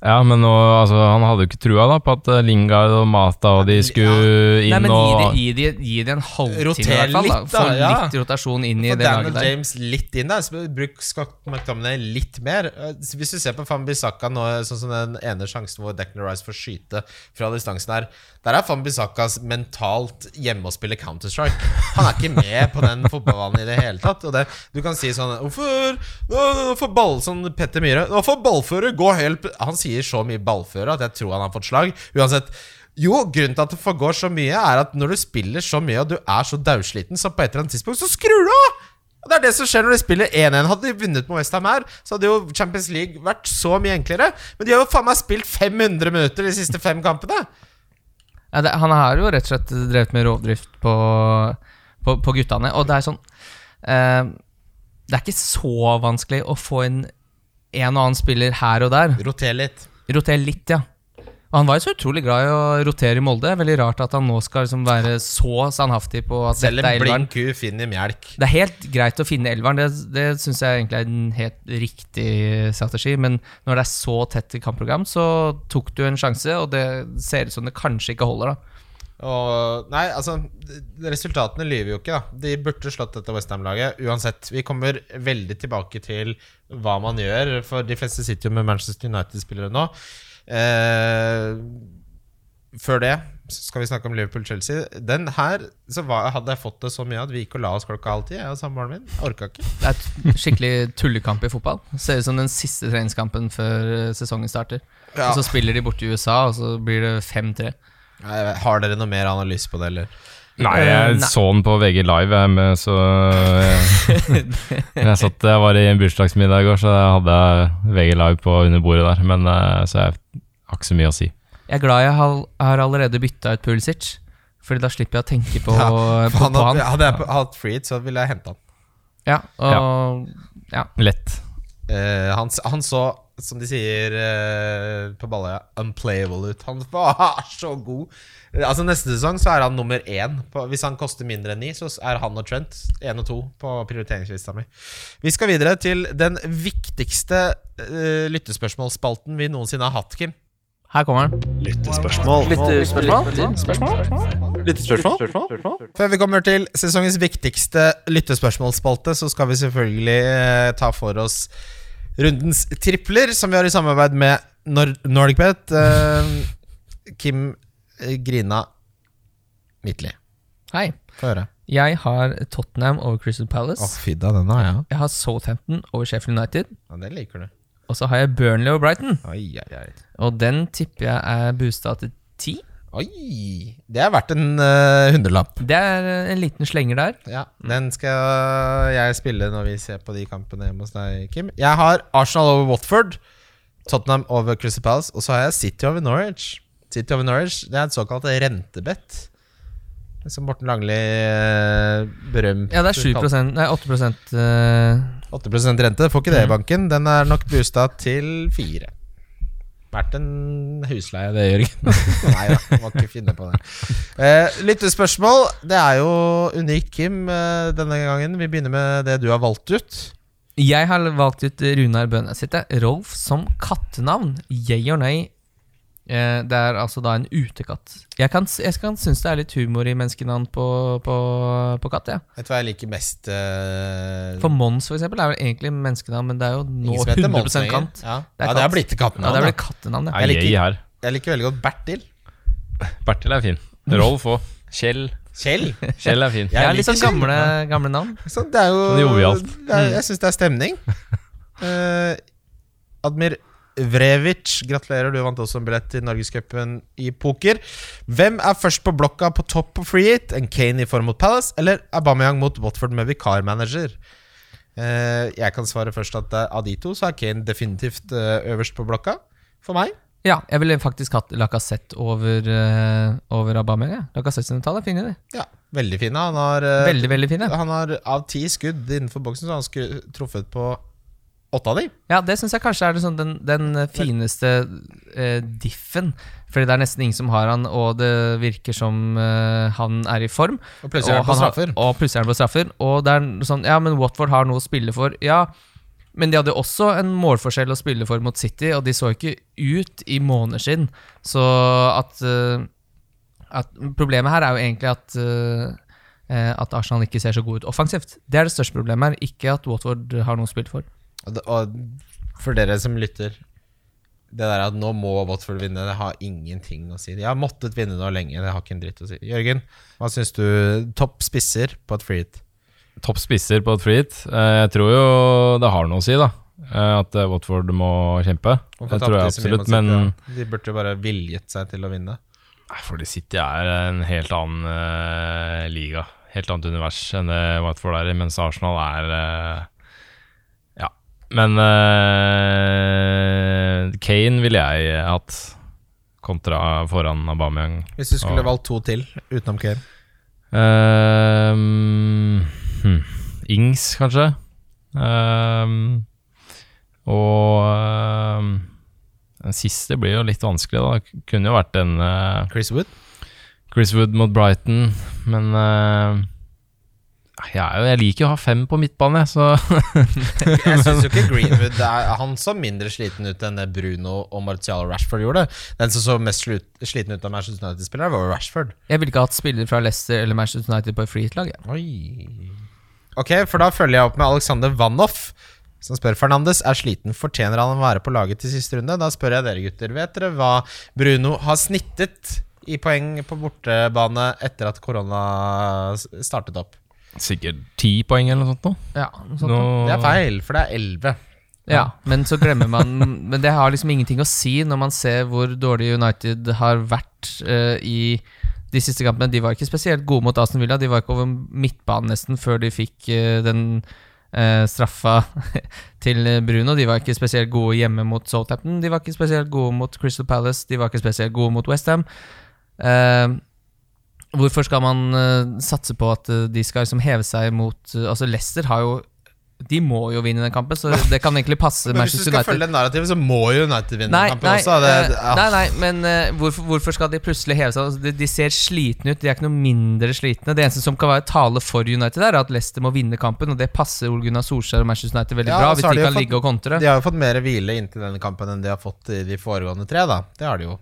Ja, men nå, altså, han hadde jo ikke trua da på at eh, Lingard og Mata og de skulle inn Nei, men gi og gi, gi de en halvtime, Roter i hvert fall. Da. litt, Få da, ja. litt rotasjon inn i Få det Daniel laget der. James litt inn der. Så bruk Scott McTominay litt mer. Eh, Hvis du ser på Fambisaka nå, sånn som den ene sjansen hvor Declan Rice får skyte fra distansen her, der er Fambisakas mentalt hjemme og spiller Counter-Strike. Han er ikke med på den fotballbanen i det hele tatt. Og det, du kan si sånn Hvorfor nå, nå får ball, sånn Petter Myhre Nå får ballfører gå helt Han sier så mye ballføre at jeg tror han har fått slag. Uansett. Jo, grunnen til at det forgår så mye, er at når du spiller så mye og du er så daudsliten, så på et eller annet tidspunkt så skrur du av! Og Det er det som skjer når de spiller 1-1. Hadde de vunnet med Westham her, så hadde jo Champions League vært så mye enklere. Men de har jo faen meg spilt 500 minutter de siste fem kampene. Ja, det, han har jo rett og slett drevet med rovdrift på, på, på guttene. Og det er sånn eh, Det er ikke så vanskelig å få inn en og annen spiller her og der. Roter litt. Roter litt, ja. Og han var jo så utrolig glad i å rotere i Molde. Veldig rart at han nå skal liksom være så standhaftig på at Selv dette en er elveren. blind ku finner mjelk. Det er helt greit å finne elveren, det, det syns jeg egentlig er en helt riktig strategi. Men når det er så tett i kampprogram, så tok du en sjanse, og det ser ut som det kanskje ikke holder, da. Og Nei, altså Resultatene lyver jo ikke, da. De burde slått dette Westham-laget uansett. Vi kommer veldig tilbake til hva man gjør, for de fleste sitter jo med Manchester United-spillere nå. Eh, før det så skal vi snakke om Liverpool-Chelsea. Den her så var, hadde jeg fått det så mye at vi gikk og la oss klokka halv ti. Jeg og samboeren min. Orka ikke. Det er skikkelig tullekamp i fotball. Ser ut som den siste treningskampen før eh, sesongen starter. Ja. Og så spiller de borte i USA, og så blir det 5-3. Har dere noe mer analyse på det, eller? Nei, Eh, jeg nei. så den på VG Live, jeg, med, så jeg, *laughs* jeg, satt, jeg var i en bursdagsmiddag i går, så jeg hadde VG Live på under bordet der. Men eh, Så jeg har ikke så mye å si. Jeg er glad jeg har, har allerede bytta ut Pulisic, Fordi da slipper jeg å tenke på, *laughs* Ja, på, Han på han. hadde jeg hatt freed, så ville jeg hente han. Ja, og ja. Lett. Eh, han, han så, som de sier uh, på Balløya, unplayable ut. Han var *laughs* så god. Eh, Altså Neste sesong så er han nummer én. På, hvis han koster mindre enn ni, så er han og Trent én og to på prioriteringslista mi. Vi skal videre til den viktigste uh, lyttespørsmålsspalten vi noensinne har hatt, Kim. Her kommer den. Lyttespørsmål. Lyttespørsmål Før vi kommer til sesongens viktigste lyttespørsmålsspalte, så skal vi selvfølgelig eh, ta for oss rundens tripler, som vi har i samarbeid med Nor NordicBet. Eh, Kim Grina Midtly. Hei. Få høre. Jeg har Tottenham over Crystal Palace. fy da, den har jeg. Jeg har Southampton over Sheffield United. Ja, den liker du. Og så har jeg Burnley over Brighton. Oi, oi, oi. Og den tipper jeg er boosta til ti. Oi! Det er verdt en eh, hundrelapp. Det er eh, en liten slenger der. Ja, Den skal jeg spille når vi ser på de kampene hjemme hos deg, Kim. Jeg har Arsenal over Watford, Tottenham over Crystal Palace, og så har jeg City over Norwich. City over Norwich, Det er et såkalt rentebett. Som Morten Langli berømt Ja, det er 7% Nei, 8 uh... 8 rente. Får ikke det i banken. Den er nok boosta til 4. Verdt en husleie, det, Jørgen. *laughs* Nei da, må ikke finne på det. Eh, lyttespørsmål. Det er jo unikt, Kim, eh, denne gangen. Vi begynner med det du har valgt ut. Jeg har valgt ut Runar Bønes sitt. Rolf som kattenavn. Yeah or nay? Eh, det er altså da en utekatt. Jeg kan, jeg kan synes det er litt humor i menneskenavn på, på, på katt. Ja. Vet du hva jeg liker mest? Uh... For Mons for eksempel er vel egentlig menneskenavn, men det er jo nå ingen som heter 100 Mons kant. Ja, Det er ja, det er blitt kattenavn. Ja, det er blitt kattenavn, ja. Jeg liker- jeg jeg liker veldig godt Bertil. *laughs* Bertil er fin. Rolf òg. Kjell. Kjell. Kjell er fin. Jeg Ja, litt sånn gamle, gamle navn. *laughs* Så det er jo Sånn det er, Jeg syns det er stemning. Uh, *laughs* Admir Vrevic, gratulerer. Du vant også en billett til Norgescupen i poker. Hvem er først på blokka på topp på free hit? En Kane i form mot Palace eller Aubameyang mot Watford med vikarmanager? Eh, jeg kan svare først at eh, av de to så er Kane definitivt eh, øverst på blokka. For meg. Ja, jeg ville faktisk hatt Lacassette over, uh, over Aubameyang. Lacassette sine tall er fine, de. Ja, veldig fine. Han har, Veldig, veldig fine. han har av ti skudd innenfor boksen, så har han truffet på åtte av de. Ja, det syns jeg kanskje er sånn den, den fineste eh, diffen. Fordi det er nesten ingen som har han, og det virker som eh, han er i form. Og plutselig er han på har- straffer. Og plutselig er han på straffer. Og det er sånn, ja, men Watford har noe å spille for. Ja, men de hadde også en målforskjell å spille for mot City, og de så ikke ut i måneskinn. Så at, eh, at Problemet her er jo egentlig at eh, eh, at Arsenal ikke ser så god ut offensivt. Det er det største problemet her, ikke at Watford har noe å spille for. Og, for dere som lytter Det der at nå må Watford vinne, det har ingenting å si. De har måttet vinne nå lenge, det har ikke en dritt å si. Jørgen, hva syns du? Topp spisser på et free hit? Topp spisser på et free hit. Eh, Jeg tror jo det har noe å si, da. Eh, At eh, Watford må kjempe. Det tror jeg absolutt, men De burde jo bare viljet seg til å vinne. Fordi City er en helt annen uh, liga. Helt annet univers enn det Watford er i, mens Arsenal er Ja. Men uh, Kane ville jeg hatt kontra foran Aubameyang. Hvis du skulle og, valgt to til utenom Kane. Ehm, hmm. Ings, kanskje. Ehm, og ehm, den siste blir jo litt vanskelig, da. Kunne jo vært en uh, Chris Wood? Chris Wood mot Brighton, men eh, jeg, jo, jeg liker jo å ha fem på midtbane, så *laughs* Jeg syns jo ikke *laughs* Greenwood er, Han så mindre sliten ut enn det Bruno og Martial og Rashford gjorde. Den som så mest sliten ut av Manchester United-spillere, var Rashford. Jeg ville ikke hatt spillere fra Leicester eller Manchester United på et freehit-lag. Ok, for da følger jeg opp med Alexander Vanoff, Som spør Fernandes er sliten Fortjener han å være på laget til siste runde? Da spør jeg dere gutter Vet dere hva Bruno har snittet I poeng på bortebane Etter at korona startet opp? Sikkert ti poeng eller noe sånt nå. Ja, noe sånt Nå. Det er feil, for det er 11 ja, men så glemmer man *laughs* Men det har liksom ingenting å si når man ser hvor dårlig United har vært uh, i de siste kampene. De var ikke spesielt gode mot Aston Villa. De var ikke over midtbanen nesten før de fikk uh, den uh, straffa *laughs* til Bruno. De var ikke spesielt gode hjemme mot Southampton. De var ikke spesielt gode mot Crystal Palace. De var ikke spesielt gode mot Westham. Uh, hvorfor skal man eh, satse på at eh, de skal liksom heve seg mot eh, Altså, Leicester har jo De må jo vinne den kampen, så *laughs* det kan egentlig passe Men hvis du skal United. følge narrativet, så må jo United vinne Nei, kampen nei, også det, ja. nei, nei, men uh, hvorfor, hvorfor skal de plutselig heve seg? Altså, de, de ser slitne ut, de er ikke noe mindre slitne. Det eneste som kan være tale for United, er at Leicester må vinne kampen, og det passer Ole Gunnar Solskjær og Manchester United veldig Ja, bra, hvis de de kan fått- ligge og kontre. De har jo fått mer hvile inntil denne kampen Enn de har fått i de foregående tre da Det har de jo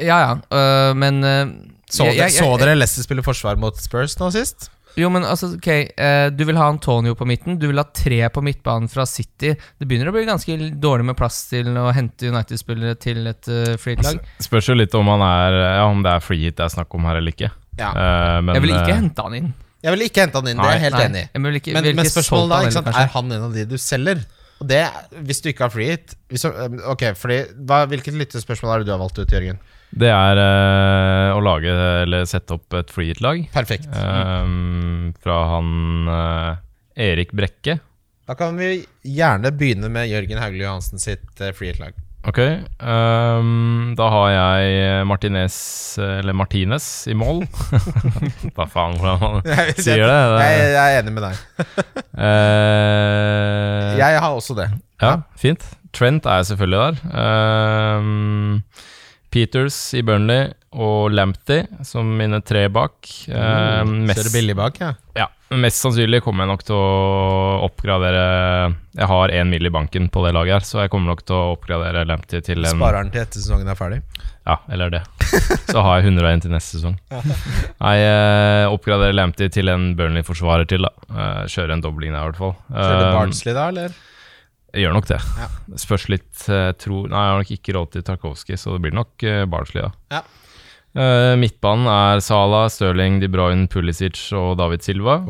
Ja, ja, uh, men øh, Så, jeg- jeg- så dere Leicester spille forsvar mot Spurs nå sist? Jo, men altså, ok eh, Du vil ha Antonio på midten, du vil ha tre på midtbanen fra City. Det begynner å bli ganske dårlig med plass til å hente United-spillere til et uh, freed lag. Spørs jo litt om, han er, ja, om det er free hit det er snakk om her eller ikke. Ja. Eh, men, Jeg vil ikke eh, hente han inn. Jeg vil ikke hente han inn, det er jeg helt Nei, enig i. Men, men spørsmålet da, ikke sant, er han en av de du selger? Og det, Hvis du ikke har free hit Ok, fordi hva, Hvilket lyttespørsmål er det du har valgt ut, Jørgen? Det er eh, å lage eller sette opp et free hit-lag. Perfekt. eh, fra han eh, Erik Brekke. Da kan vi gjerne begynne med Jørgen Hauglie Johansen sitt uh, free hit-lag. Ok, ehm, da har jeg Martinez, eller Martinez, i mål. *laughs* Hva faen, hvordan man *laughs* sier det? det jeg, jeg er enig med deg. *laughs* eh, Jeg har også det. Ja, fint. Trent er selvfølgelig der. Ehm, Peters i Burnley og Lamptey som mine tre bak. Ehm, mest, Kjører billig bak, ja. ja, mest sannsynlig kommer jeg nok til å oppgradere Jeg har én mill i banken på det laget her, så jeg kommer nok til å oppgradere Lamptey til en Sparer den til etter sesongen er ferdig. Ja, eller det. Så har jeg 101 til neste sesong. Nei, eh, oppgraderer Lamptey til en Burnley-forsvarer til, da. Eh, kjører en dobling der, i hvert fall. Kjører du Barnsley da, eller? Jeg gjør nok det. Ja. Spørs litt uh, tro Nei, jeg har nok ikke råd til Tarkovskij, så det blir nok uh, Bardsley, da. Ja. Uh, midtbanen er Salah, Stirling, De Bruyne, Pulisic og David Silva.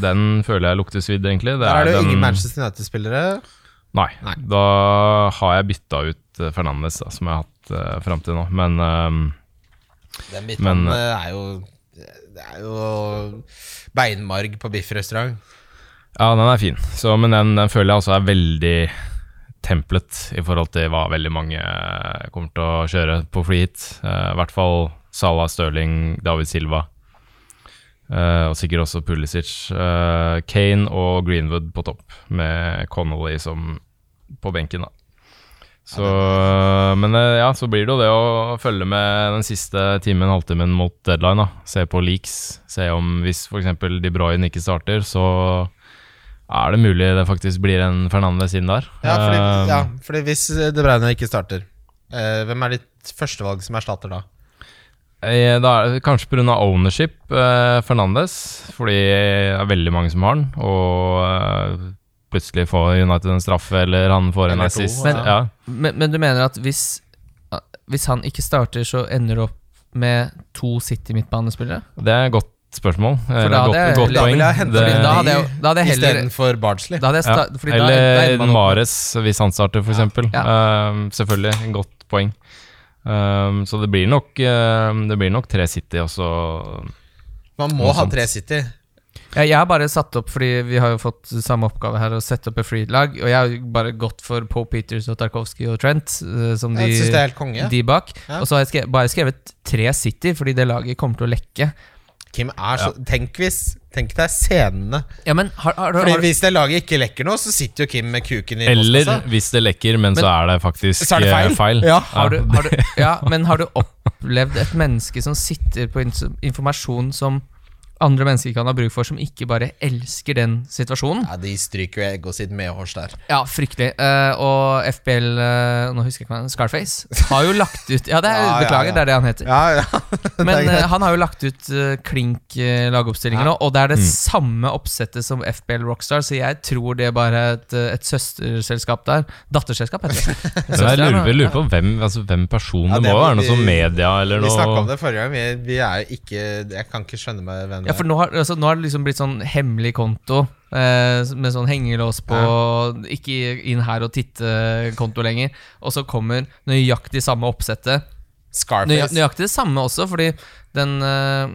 Den føler jeg lukter svidd, egentlig. Det Der er det jo den- ingen Manchester United-spillere. Nei. Nei. Da har jeg bytta ut Fernandes, da, som jeg har hatt uh, fram til nå. Men ehm, Den Men- midtbanen eh, er jo Det er jo beinmarg på biffrestaurant. Ja, den er fin, så, men den, den føler jeg også er veldig templet i forhold til hva veldig mange eh, kommer til å kjøre på hit. Eh, I hvert fall Salah, Stirling, David Silva. uh, og sikkert også Pulisic. Uh, Kane og Greenwood på topp, med Connolly som på benken, da. Så, men ja, så blir det jo det å følge med den siste timen, halvtimen mot deadline. da Se på leaks. Se om hvis f.eks. De Bruyne ikke starter, så er det mulig det faktisk blir en Fernandez inn der. Ja, fordi, Eh, ja, fordi hvis De Bruyne ikke starter, eh, hvem er ditt førstevalg som erstatter da? eh, Da er det kanskje pga. ownership, eh, Fernandes, fordi det er veldig mange som har den. Og eh, plutselig får United en straffe, eller han får en assist. Men- ja. Men, men du mener at hvis, hvis han ikke starter, så ender det opp med to City-midtbanespillere? Det er godt spørsmål. Eller da godt, hadde jeg- godt da jeg Det- Da hadde jeg, da hadde jeg heller Istedenfor Bardsley. da ja. sta- fordi da- da Eller med- Mares, hvis han starter, for eksempel. Ja. Um, selvfølgelig, en godt poeng. Um, så det blir nok um, Det blir nok tre City, også. Man må ha tre City. Ja, jeg har bare satt opp, fordi vi har jo fått samme oppgave her, å sette opp et freed-lag. Og jeg har bare gått for Paul Peters og Tarkovsky og Trent eh, som de, de bak. Ja. Og så har jeg skrevet, bare skrevet tre City, fordi det laget kommer til å lekke. Kim er så Tenk hvis Tenk deg scenene. Ja, men har, har, har, Fordi Hvis det laget ikke lekker nå, så sitter jo Kim med kuken i Eller postkassa. hvis det lekker, men, så er det faktisk Så er det feil? feil. Ja. har, du, har du, *laughs* ja, men har du opplevd et menneske som sitter på informasjon som andre mennesker kan ha bruk for, som ikke bare elsker den situasjonen? Ja, De stryker jo Eggo sitt medhårs der. Ja, fryktelig. Uh, og FBL uh, Nå husker jeg ikke hva Scarface har jo lagt ut Ja, det er, *laughs* Ja, ja, beklager, ja. det er det han heter. Ja, ja. *laughs* Men eh, han har jo lagt ut uh, klink uh, lagoppstillinger Ja. nå, og det er det Mm. samme oppsettet som FBL Rockstar, så jeg tror det bare er et, eh, et søsterselskap der. Datterselskap, heter det. *laughs* Jeg lurer, jeg lurer på hvem, altså, hvem person Ja, Det må være noe som sånn media eller noe Vi snakka om det forrige gang. Vi, vi er jo ikke Jeg kan ikke skjønne meg hvem Ja, for nå har, altså, nå har det liksom blitt sånn hemmelig konto eh, med sånn hengelås på Ikke inn her og titte-konto lenger. Og så kommer nøyaktig samme oppsettet. Scarface. nøyaktig det samme også, fordi den eh,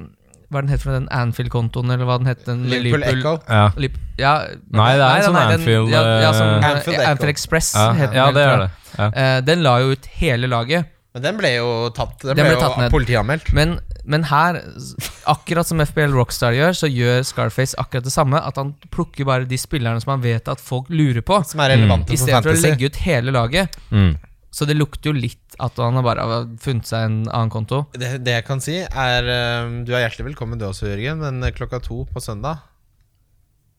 Hva er den het for den Anfield-kontoen, eller hva den het? Den Liverpool Echo. ja. Lip, ja, Nei, det er en sånn den- Anfield, ja, ja, som, eh, Anfield Anfield, Express Ja, het den ja, det er det. Ja. Eh, den la jo ut hele laget. Men den ble jo tatt Den, Den ble, ble jo politianmeldt. Men, men her, akkurat som FBL Rockstar gjør, så gjør Scarface akkurat det samme. At han plukker bare de spillerne som han vet at folk lurer på, Som er relevante i stedet for å legge ut hele laget. Mm. Så det lukter jo litt at han har bare har funnet seg en annen konto. Det, det jeg kan si, er eh, Du er hjertelig velkommen du også, Jørgen, men klokka to på søndag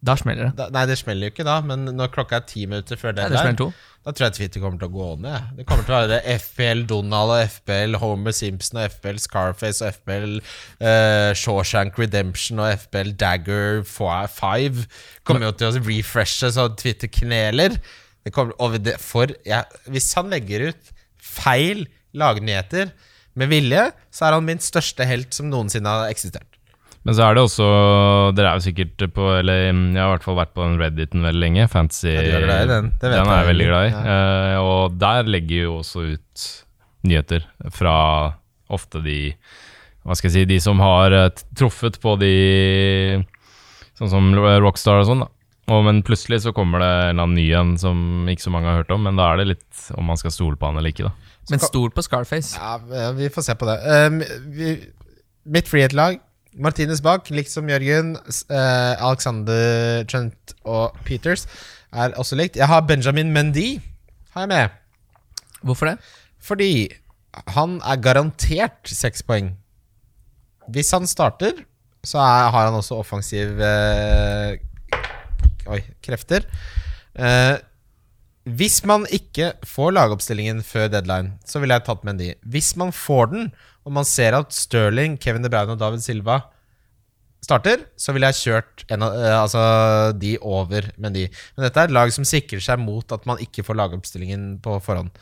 Da smeller det. Da, nei, det smeller jo ikke da, men når klokka er ti minutter før smeller to. da tror jeg Twitter kommer til å gå ned. Det kommer til å være FPL Donald og FPL Homer Simpson og FPL Scarface og FPL uh, Shawshank Redemption og FPL Dagger 5 kommer jo til å refreshe så Twitter kneler. Det kommer, det, for, ja, hvis han legger ut feil lagnyheter med vilje, så er han min største helt som noensinne har eksistert. Men så er det også Dere er jo sikkert på Eller mm, jeg har i hvert fall vært på den Redditen veldig lenge. Fantasy Ja, er glad i den, det vet den er jeg jeg veldig glad i. Ja. Uh, og der legger jo også ut nyheter fra ofte de Hva skal jeg si De som har eh, truffet på de Sånn som Rockstar og sånn, da. Og, men plutselig så kommer det en eller annen ny en som ikke så mange har hørt om, men da er det litt om man skal stole på han eller ikke, da. Men stol på Scarface. Ja, ja, vi får se på det. Uh, vi, mitt frihet-lag Martinez bak, likt som Jørgen. eh, Alexander Trent og Peters er også likt. Jeg har Benjamin Mendy har jeg med. Hvorfor det? Fordi han er garantert seks poeng. Hvis han starter, så er, har han også offensiv eh, Oi, krefter. Eh, hvis man ikke får lagoppstillingen før deadline, så ville jeg tatt Mendy. Hvis man får den, og man ser at Sterling, Kevin De Bruyne og David Silva starter, så ville jeg kjørt en eh, altså de over Mendy. Men dette er et lag som sikrer seg mot at man ikke får lagoppstillingen på forhånd.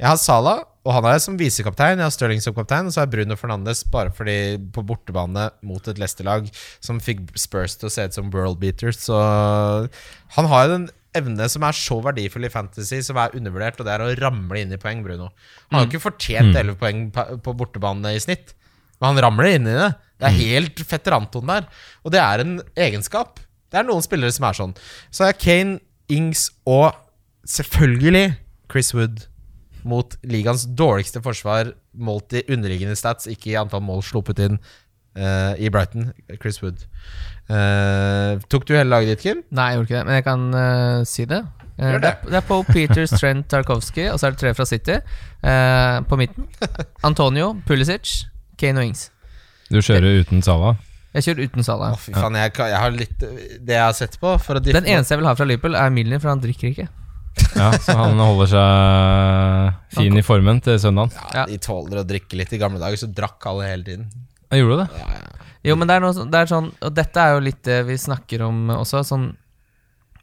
Jeg har Salah, og han er som visekaptein. Jeg har Sterling som kaptein, og så er Bruno Fernandes bare fordi på bortebane mot et Leicester-lag som fikk Spurs til å se ut som world beaters. Så han har jo den evne som er så verdifull i fantasy, som er undervurdert, og det er å ramle inn i poeng, Bruno. Han har jo ikke fortjent 11 poeng på bortebane i snitt, men han ramler inn i det. Det er helt fetter Anton der, og det er en egenskap. Det er noen spillere som er sånn. Så er Kane, Ings og selvfølgelig Chris Wood mot ligaens dårligste forsvar målt i underliggende stats, ikke i antall mål sluppet inn uh, i Brighton. Chris Wood. Uh, tok du hele laget ditt, Kim? Nei, jeg gjorde ikke det, men jeg kan uh, si det. Det. det. er, er Peters, *laughs* Trent Tarkovsky, og så er det tre fra City. Eh, på midten Antonio, Pulisic, Kane og Ings. Du kjører uten Salah. Jeg kjører uten Salah. Oh, fy faen, jeg, jeg har litt Det jeg har sett på for å Den eneste jeg vil ha fra Liverpool, er Milner, for han drikker ikke. Ja, så han holder seg fin i formen til søndagen. ja, De tåler å drikke litt. I gamle dager så drakk alle hele tiden. Jeg gjorde det. Ja, ja. Jo, men det er, noe, det er sånn Og dette er jo litt det vi snakker om også. Sånn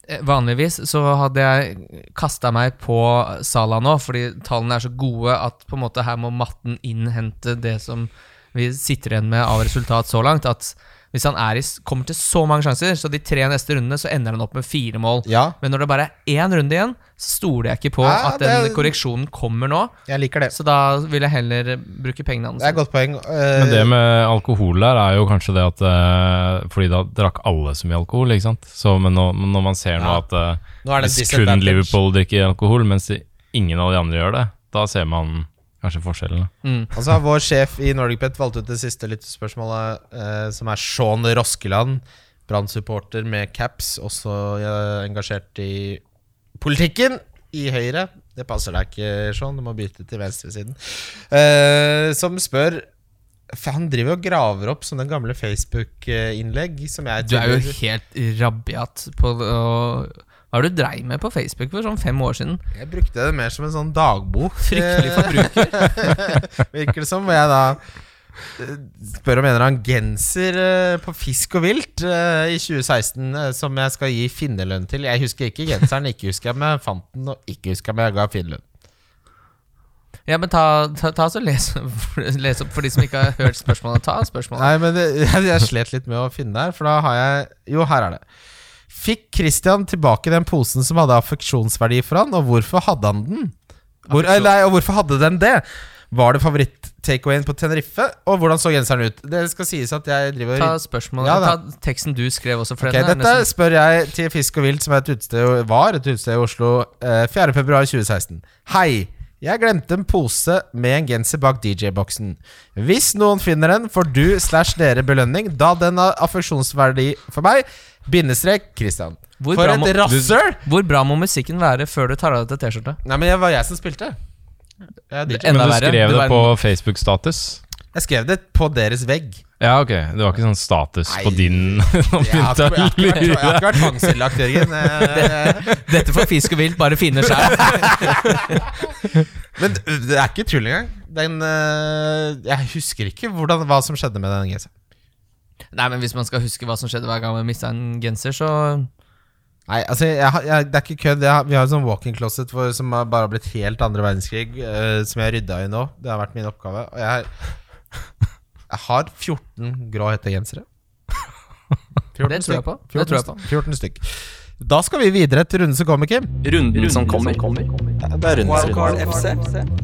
eh, Vanligvis så hadde jeg kasta meg på Sala nå, fordi tallene er så gode at på en måte her må matten innhente det som vi sitter igjen med av resultat så langt. At hvis han er i, kommer til så mange sjanser, så de tre neste rundene så ender han opp med fire mål. ja, Men når det bare er én runde igjen, så stoler jeg ikke på Ja, at den det- korreksjonen kommer nå. jeg liker det. Så da vil jeg heller bruke pengene hans. Det er et godt poeng. Uh... Men det med alkohol der er jo kanskje det at uh, Fordi da drakk alle så mye alkohol, ikke sant. Så, men nå, når man ser nå at uh, nå det hvis kun. Liverpool drikker alkohol, mens ingen av de andre gjør det, da ser man kanskje forskjellene. Mm. altså, vår sjef i NordicBet valgt ut det siste lyttespørsmålet, eh, som er Sean Roskeland. Brann-supporter med caps, også eh, engasjert i politikken i Høyre. Det passer deg ikke, Sean. Du må bytte til venstresiden. Eh, som spør for Han driver og graver opp sånne gamle Facebook-innlegg som jeg Du er jo helt rabiat på å Hva har du dreiv med på Facebook for sånn fem år siden? Jeg brukte det mer som en sånn dagbok. Fryktelig forbruker. *laughs* Virker det som. Hvor jeg da eh, spør om en eller annen genser eh, på Fisk og Vilt eh, i 2016 eh, som jeg skal gi finnerlønn til. Jeg husker ikke genseren, ikke husker jeg om jeg fant den, og ikke husker jeg om jeg ga finnerlønn. Ja, men ta, ta, ta så les, *laughs* les opp for de som ikke har hørt spørsmålet. Ta spørsmålet. Nei, men det, jeg, *laughs* jeg slet litt med å finne der, for da har jeg Jo, her er det. Fikk Christian tilbake den posen som hadde affeksjonsverdi for han, og hvorfor hadde han den? Hvor, nei, og hvorfor hadde den det? Var det favoritt-takeawayen på Tenerife? Og hvordan så genseren ut? Det skal sies at jeg driver Ta spørsmålet. Ja, ta teksten du skrev også, for Ok, den er Dette nesten spør jeg til Fisk og Vilt, som et utested, var et utested i Oslo eh, 4.2.2016. Hei! Jeg glemte en pose med en genser bak DJ-boksen. Hvis noen finner den, får du slash dere belønning, da den har affeksjonsverdi for meg. Bindestrek Christian. Hvor For bra et må- rasshøl! Hvor bra må musikken være før du tar av deg T-skjorta? Nei, men det var jeg som spilte. Jeg. Enda Men du verre. skrev Du det er- på Facebook-status. Jeg skrev det på deres vegg. Ja, ok. Det var ikke sånn status på Nei. din *laughs* Jeg har begynte ikke, jeg har å ikke vært, jeg har ikke vært *laughs* tvangsinnlagt, Jørgen. *laughs* Eh, Dette får fisk og vilt bare finne seg Men det er ikke tull engang. Den, eh, jeg husker ikke hvordan, hva som skjedde med den genseren. Nei, men hvis man skal huske hva som skjedde hver gang man mista en genser, så Nei, altså jeg, jeg, Det er ikke kødd. Vi har en sånn walk-in closet som har bare har blitt helt andre verdenskrig, uh, som jeg har rydda i nå. Det har vært min oppgave. Og jeg, jeg har 14 grå hettegensere. *laughs* 14 Det tror jeg på. stykk. Det tror jeg 14 14 stykk. Da skal vi videre til runden som kommer, Kim. Runden som kommer. Det er runden som kommer.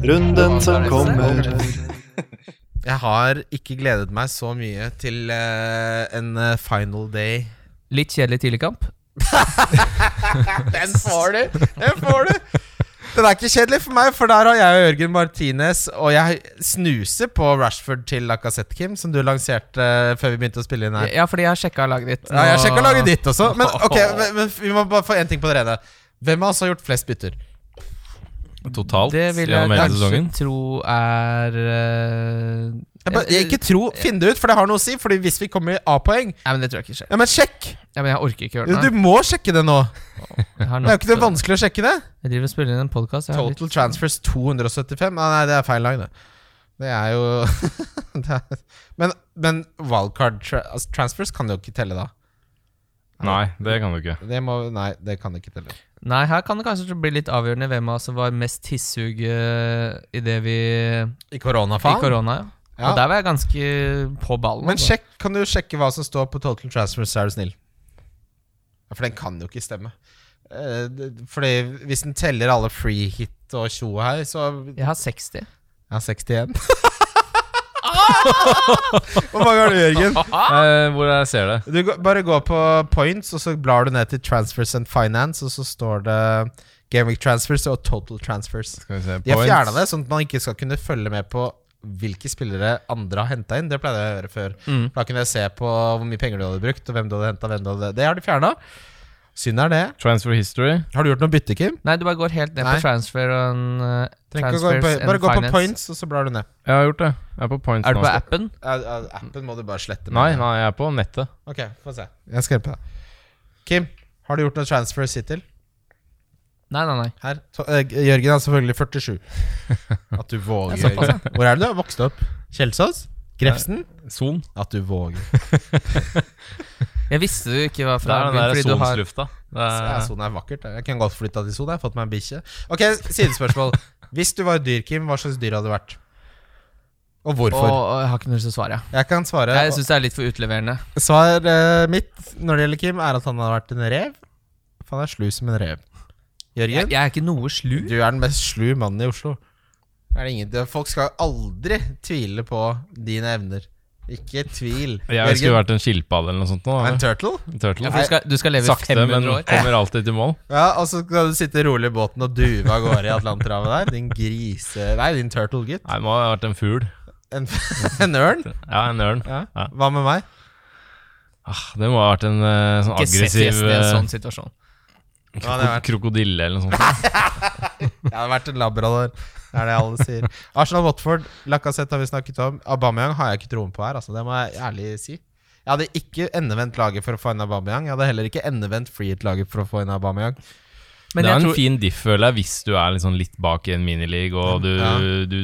Runden som kommer. *laughs* Jeg har ikke gledet meg så mye til uh, en eh, final day. litt kjedelig tidligkamp. *laughs* Den får du! Den får du! Den er ikke kjedelig for meg, for der har jeg og Jørgen Martinez Og jeg snuser på Rashford til Lacassette, Kim, som du lanserte eh, før vi begynte å spille inn her. Ja, fordi jeg har sjekka laget ditt. Ja, jeg har sjekka laget ditt også, men, *laughs* ok, men, men vi må bare få én ting på det rene. Hvem av oss har gjort flest bytter? Totalt Det vil jeg kanskje sesongen. tro er uh, Jeg, jeg ikke tro, Finn det ut, for det har noe å si. Fordi hvis vi kommer i A-poeng Nei, men det tror jeg ikke skjer. Ja, men sjekk! Ja, men jeg orker ikke gjøre Du må sjekke det nå. Det er jo ikke det vanskelig å sjekke det. jeg driver og spiller inn en podkast. Total transfers 275. Ah, nei, det er feil lag, det. Det er jo *laughs* det er, Men, men wildcard tra altså, transfers kan jo ikke telle, da. Nei, det kan du ikke. Det må, nei, det kan ikke telle. Nei, her kan det kanskje bli litt avgjørende hvem av oss som var mest tissuge i det vi I I korona, ja. Ja. Og der var jeg ganske på ballen. Men altså. sjekk, kan du sjekke hva som står på total transfers, er du snill? Ja, For den kan jo ikke stemme. Eh, Fordi hvis den teller alle free hit og tjo her, så Jeg har 60. Jeg har 61. Hvor mange har du, Jørgen? *laughs* Eh, hvor jeg ser det? Du går- bare gå på points, og så blar du ned til transfers and finance, og så står det gaming transfers og total transfers. Skal vi se De har fjerna det, sånn at man ikke skal kunne følge med på hvilke spillere andre har henta inn. Det pleide jeg å gjøre før. Mm. Da kunne jeg se på hvor mye penger du hadde brukt, og hvem du hadde henta. Det har de fjerna. Synd er det. Transfer history. Har du gjort noe bytte, Kim? Nei, du bare går helt ned Nei. på transfer and uh, bare gå på finance. points, og så blar du ned. Jeg har gjort det. Jeg er på points Er du nå. på appen? Uh, uh, appen må du bare slette. Nei, nei, jeg er på nettet. Ok, få se. Jeg skal hjelpe deg. Kim, har du gjort noe transfers hittil? Nei, nei, nei. Her. Så, uh, Jørgen er selvfølgelig 47. *laughs* At du våger. Jørgen. Hvor er det du har vokst opp? Kjelsås? Grefsen? Son. At du våger. *laughs* Jeg visste du ikke var Det fra er den der har Sonslufta. Ja, er, Son er vakkert. Jeg kan godt flytte til Son. Jeg har fått meg en bikkje. Ok, sidespørsmål. *laughs* Hvis du var dyr, Kim, hva slags dyr hadde du vært? Og og, hvorfor? og jeg har ikke noe lyst til å svare. Jeg kan svare. Jeg syns det er litt for utleverende. Svar eh, mitt når det gjelder Kim, er at han hadde vært en rev. For han er slu som en rev. Jørgen, jeg er ikke noe slu. du er den mest slu mannen i Oslo. Er det ingen, folk skal aldri tvile på dine evner. Ikke tvil. jeg skulle vært en skilpadde eller noe sånt. Nå, En turtle? En turtle. Ja, for du, skal, du skal leve Sakte, 500 men år. kommer alltid til mål. Ja, og så skal du sitte rolig i båten og duve av gårde i Atlanterhavet der. Din grise... Nei, din turtle-gutt. Nei, det må ha vært en fugl. En, *laughs* en ørn? Ja, en ørn. Ja. Ja. Hva med meg? Ah, det må ha vært en uh, sånn Ikke sett aggressiv i en eh, sånn situasjon. Ja, det har vært- krokodille eller noe sånt. *laughs* Jeg hadde vært en labrador. Det er det alle sier. Arsenal-Watford, Lacassette har vi snakket om. Aubameyang har jeg ikke troen på her, altså. Det må jeg ærlig si. Jeg hadde ikke endevendt laget for å få inn Aubameyang. Jeg hadde heller ikke endevendt Freehit-laget for å få inn Aubameyang. Men det er en tror fin diff, føler jeg, hvis du er sånn litt bak i en minileague, og du, Ja. du,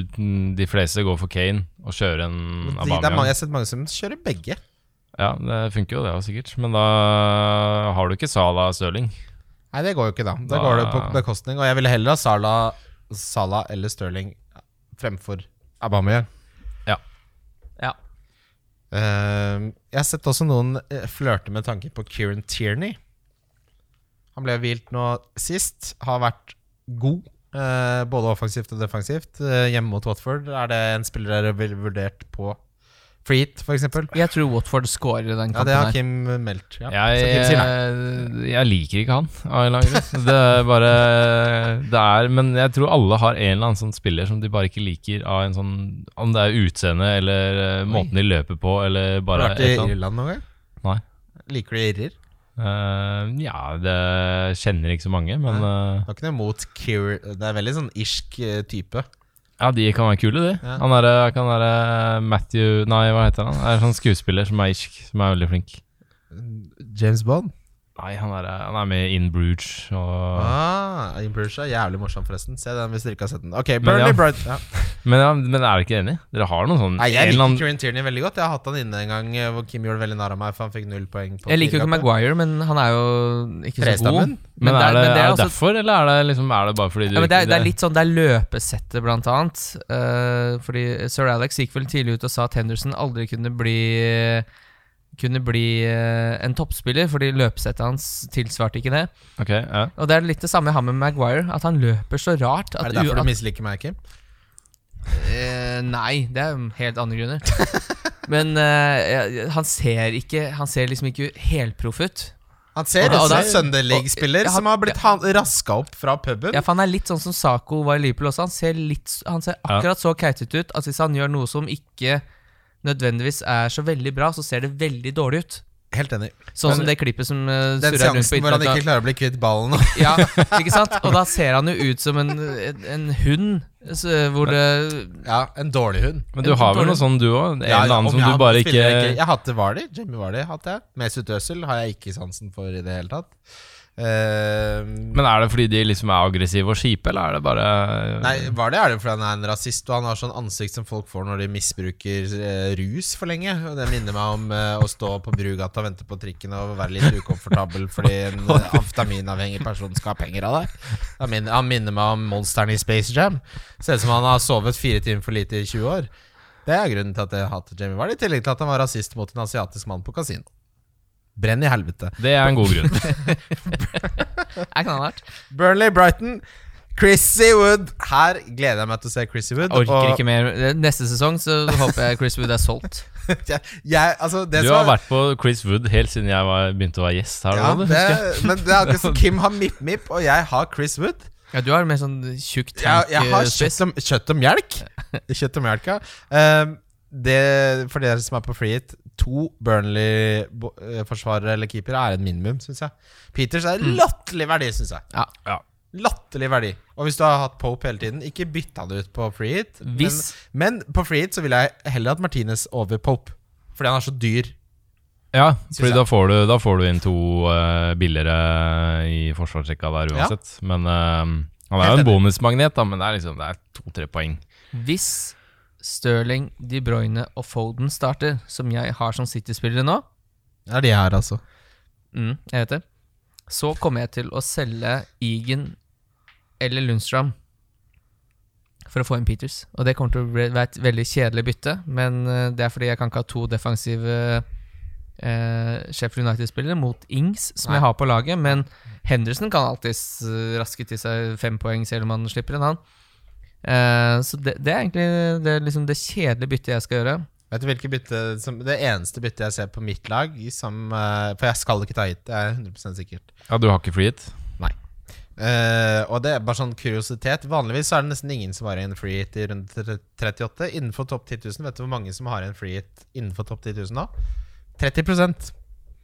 de fleste går for Kane og kjører en De, mange, jeg har sett mange som kjører begge. Ja, det funker jo det, sikkert. Men da har du ikke Salah Stirling. Nei, det går jo ikke, da. Da Da- går det på bekostning. Og jeg ville heller ha Salah, Salah eller Sterling fremfor Aubameyang. Ja. Eh, jeg har sett også noen eh, flørte med tanken på Kieran Tierney. Han ble hvilt nå sist. Har vært god, uh, både offensivt og defensivt. Uh, hjemme mot Watford. Er det en spiller dere ville vurdert på Freet, f.eks.? Jeg tror Watford scorer den kampen. Ja, det har her. Kim meldt. Ja. Jeg, Jeg, nei. jeg liker ikke han. Det er bare Det er Men jeg tror alle har en eller annen sånn spiller som de bare ikke liker av en sånn Om det er utseende eller eh, måten de løper på, eller Har du vært i eller. Irland noen gang? Nei. Liker du irrer? Uh, ja, det kjenner ikke så mange, men eh, Det er ikke noe mot Keir Det er veldig sånn irsk eh, type. Ja, de kan være kule, de. Ja. Han derre kan være Matthew Nei, hva heter han? Det Er en sånn skuespiller som er irsk, som er veldig flink. James Bond. Nei, han er, han er med i In Bruge. og Ah, In Bruge er jævlig morsom, forresten. Se den hvis dere ikke har sett den. Ok, Men ja. Bright ja. *laughs* men, ja, men er dere ikke enig? Dere har noen sånn Nei, Jeg liker annen- Kieran Tierney veldig godt. Jeg har hatt han inne en gang eh, hvor Kim gjorde veldig narr av meg, for han fikk null poeng. på Jeg liker jo ikke. Maguire, men han er jo ikke så god. Men, Men, er, det, er det også- derfor, eller er det, liksom, er det bare fordi du Ja, men det, er, det er litt sånn, det er løpesettet, blant annet. Uh, fordi sir Alex gikk vel tidlig ut og sa at Henderson aldri kunne bli Kunne bli eh, en toppspiller, fordi løpesettet hans tilsvarte ikke det. Ok, ja. Og det er litt det samme jeg har med Maguire, at han løper så rart. At Er det derfor du misliker meg, Kim? Uh, nei, det er helt andre grunner. *laughs* Men uh, han ser ikke Han ser liksom ikke helproff ut. Han ser ut som en Sunday League-spiller som har blitt raska opp fra puben. Ja, for Han er litt sånn som Saco var i Liverpool også. Han ser, litt, han ser akkurat så keitete ut at hvis han gjør noe som ikke nødvendigvis er så veldig bra, så ser det veldig dårlig ut. Helt enig. Sånn som det klippet som uh, Den rundt på seansen hvor han internett. ikke klarer å bli kvitt ballen. Ja, ikke sant? Og da ser han jo ut som en, en, en hund, så, hvor det Ja, en dårlig hund. Men du har vel noe sånn du òg? En eller annen som du bare ikke Jeg hadde Vardy. Jimmy Vardy hadde jeg. Mesut Özil har jeg ikke sansen for i det hele tatt. Eh, Men er det fordi de liksom er aggressive og kjipe, eller er det bare Nei, Vardy er det fordi han er en rasist, og han har sånn ansikt som folk får når de misbruker uh, rus for lenge. Og Det minner meg om uh, å stå på Brugata og vente på trikken og være litt ukomfortabel fordi *laughs* en eh, amfetaminavhengig person skal ha penger av deg. Han minner, han minner meg om monsteren i Space Jam. Ser ut som han har sovet fire timer for lite i 20 år. Det er grunnen til at jeg hater Jamie Wardy, i tillegg til at han var rasist mot en asiatisk mann på kasino. Brenn i helvete. Det er en god grunn. *laughs* er knallhardt. Burnley, Brighton. Chrissy Wood. Her gleder jeg meg til å se Chrissy Wood. Orker og- ikke mer. Neste sesong så håper jeg Chris Wood er solgt. *laughs* jeg, jeg, altså, det Du har er- vært på Chris Wood helt siden jeg var, begynte å være gjest her. Ja, det, men det er akkurat som *laughs* Kim har Mip-Mip, og jeg har Chris Wood. Ja, Du har mer sånn tjukk tank Ja, jeg har kjøtt og, kjøtt og melk. Kjøtt og melk, ja. Um, det, for dere som er på freehit, to Burnley-forsvarere eller keepere er en minimum, syns jeg. Peters er latterlig verdi, syns jeg. Ja. Ja. Latterlig verdi. Og hvis du har hatt Pope hele tiden, ikke bytt han ut på freehit. Men, Hvis men på freehit så ville jeg heller hatt Martinez over Pope, fordi han er så dyr. Ja, fordi da får, du, da får du inn to uh, billigere i forsvarsrekka der Ja. uansett. Men uh, han er jo en bonusmagnet, da, men det er liksom Det er to-tre poeng. Hvis Sterling, De Bruyne og Foden starter, som jeg har som City-spillere nå, er de her, altså. mm, jeg vet det, så kommer jeg til å selge Egan eller Lundstram for å få inn Peters. Og det kommer til å være et veldig kjedelig bytte, men eh, det er fordi jeg kan ikke ha to defensive eh, Sheffield United-spillere mot Ings, som Nei. jeg har på laget. Men Henderson kan alltids eh, raske til seg fem poeng selv om han slipper en, han. Eh, så det, det er egentlig det, er liksom det kjedelige byttet jeg skal gjøre. Vet du hvilke bytte som, Det eneste byttet jeg ser på mitt lag som, uh, For jeg skal ikke ta hit, det er 100% sikkert. Ja, du har ikke free hit? Eh, og det er bare sånn kuriositet. Vanligvis så er det nesten ingen som har en free hit i runde 38. Innenfor topp 10 000, vet du hvor mange som har en free hit innenfor topp 10 000 nå? 30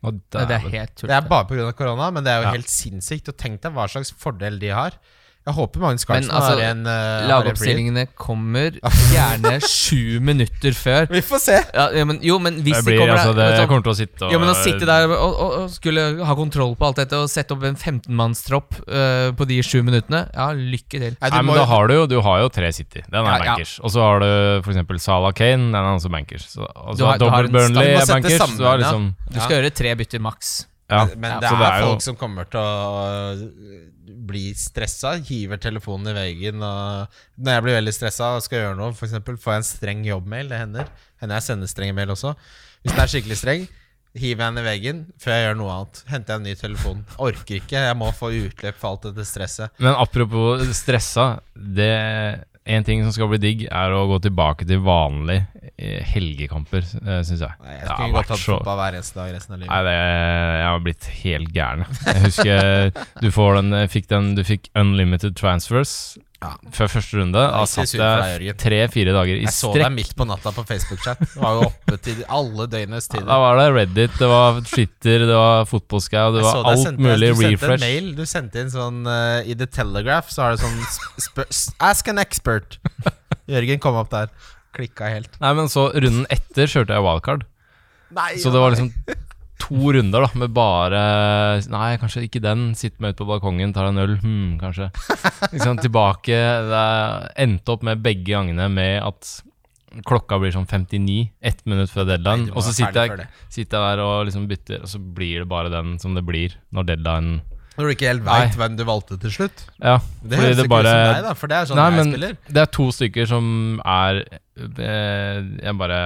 Å, Det, det er helt tullete. Det er bare pga. korona, men det er jo Ja. helt sinnssykt. Og tenk deg hva slags fordel de har. Jeg håper Magnus Men Carlsen altså, har en uh. Lagoppstillingene kommer gjerne sju minutter før. *laughs* Vi får se! Ja, ja, men, jo, men hvis Det, de kommer altså, det så, kommer til å sitte og jo, men Å sitte der og, og, og skulle ha kontroll på alt dette og sette opp en 15-mannstropp uh, på de sju minuttene Ja, lykke til. Nei, du Nei, må men da har du jo Du har jo tre City. Den er Ja, ja. bankers. Og så har du f.eks. Salah Kane. Den er også bankers. Så, og Du så har- du har Burnley er bankers. sammen, Du har ja. liksom Du skal gjøre tre bytter maks. Ja. Men Ja, det er, det er jo- folk som kommer til å øh, bli stressa, hiver telefonen i veggen. Når jeg blir veldig stressa og skal gjøre noe, f.eks. får jeg en streng jobbmail. Det hender. Hender jeg sender streng mail også. Hvis den er skikkelig streng, hiver jeg den i veggen før jeg gjør noe annet. Henter jeg en ny telefon. Orker ikke. Jeg må få utløp for alt dette stresset. Men apropos stressa. Det En ting som skal bli digg, er å gå tilbake til vanlige eh, helgekamper, syns jeg. Nei, jeg skulle godt hatt så- fotball hver eneste dag resten av livet. Nei, det, jeg har blitt helt gæren. Jeg husker du får den, fikk den Du fikk unlimited transfers Ja. før første runde. Da satt jeg tre-fire dager i Jeg så deg midt på natta på Facebook-chat. Du var jo oppe til alle døgnets tider. Da var det Reddit, det var Twitter, det var fotballscout, det var alt sendte- mulig du sendte en mail Du sendte inn sånn uh, I The Telegraph så har det sånn Ask an expert. *laughs* Jørgen kom opp der. Klikka helt. Nei, men så runden etter kjørte jeg wildcard. Nei, Så det var liksom to runder da med bare Nei, kanskje ikke den. Sitte meg ut på balkongen, tar en øl. Hm, kanskje. Liksom tilbake. Det endte opp med begge gangene med at klokka blir sånn 59, ett minutt før deadline. Nei, og så sitter jeg, sitter jeg der og liksom bytter, og så blir det bare den som det blir når deadline Når du ikke helt veit hvem du valgte til slutt. Ja, Det høres det ikke ut som deg, da, for det er sånn Nei, jeg spiller. det er to stykker som er eh, Jeg bare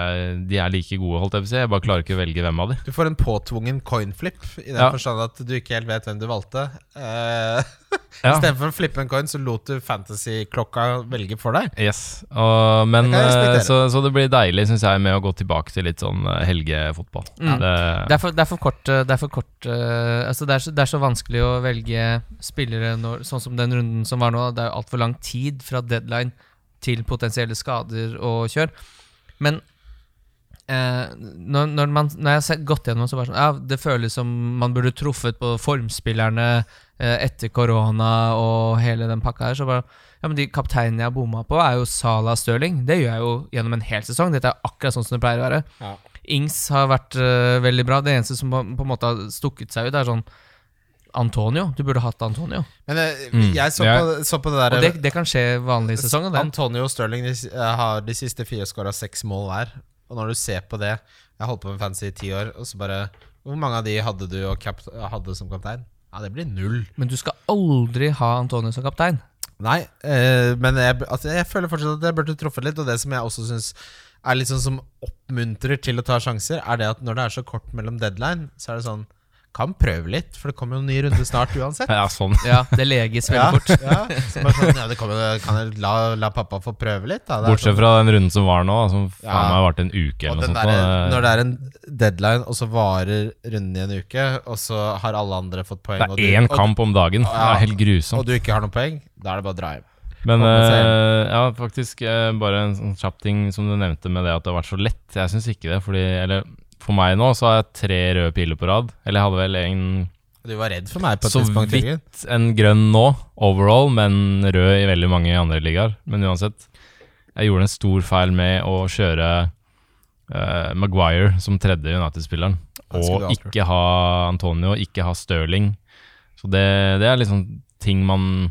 De er like gode, holdt jeg på å si. Jeg bare klarer ikke å velge hvem av de. Du får en påtvungen coinflip, i den Ja. forstand at du ikke helt vet hvem du valgte. Uh, *laughs* Ja. Istedenfor å flippe en coin, så lot du fantasy-klokka velge for deg. Yes. Og, men Det eh, så, så det blir deilig, syns jeg, med å gå tilbake til litt sånn eh, helgefotball. Mm. Det, Det er for, det er for kort, det er for kort uh, altså det, er så, det er så vanskelig å velge spillere når, sånn som den runden som var nå. Det er altfor lang tid fra deadline til potensielle skader og kjør. Men eh, når, når, man, når jeg har sett- gått gjennom, så var det sånn Ja, det føles som man burde truffet på formspillerne eh, etter korona og hele den pakka her. Så bare Ja, men de kapteinene jeg har bomma på, er jo Salah Stirling. Det gjør jeg jo gjennom en hel sesong. Dette er akkurat sånn som det pleier å være. Ja. Ings har vært uh, veldig bra. Det eneste som på, på en måte har stukket seg ut, er sånn Antonio. Du burde hatt Antonio. Men eh, Mm. jeg så, på, så på det Og der det, det kan skje vanlig i sesongen. Det. Antonio og Sterling de, eh, har de siste fire skåra seks mål hver. Og når du ser på det Jeg har holdt på med fancy i ti år, og så bare Hvor mange av de hadde du og kap, hadde som kaptein? Ja, det blir null. Men du skal aldri ha Antonio som kaptein. Nei, eh, men jeg, altså, jeg føler fortsatt at jeg burde truffet litt. Og det som jeg også syns er litt sånn som oppmuntrer til å ta sjanser, er det at når det er så kort mellom deadline, så er det sånn Kan prøve litt, for det kommer jo en ny runde snart uansett. *laughs* ja, sånn. Ja, det leges veldig Ja, fort. ja, så bare sånn, ja, det kommer, kan jeg la, la pappa få prøve litt? Da? Bortsett sånn- fra den runden som var nå, som faen Ja. meg en uke eller noe sånt. der, nå, når det er en deadline, og så varer runden i en uke, og så har alle andre fått poeng, og, det er én og, kamp om dagen. Det Ja. er helt grusomt. og du ikke har noen poeng, da er det bare å dra hjem. Men øh, ja, faktisk øh, bare en sånn kjapp ting som du nevnte med det at det har vært så lett. Jeg syns ikke det. Fordi, eller for meg nå så har jeg tre røde piler på rad. Eller jeg hadde vel en Du var redd for meg på et så tidspunkt, Så vidt en grønn nå, overall, men rød i veldig mange andre ligaer. Men uansett, jeg gjorde en stor feil med å kjøre uh, Maguire som tredje United-spilleren. Og ikke ha Antonio, ikke ha Stirling. Så det, det er liksom ting man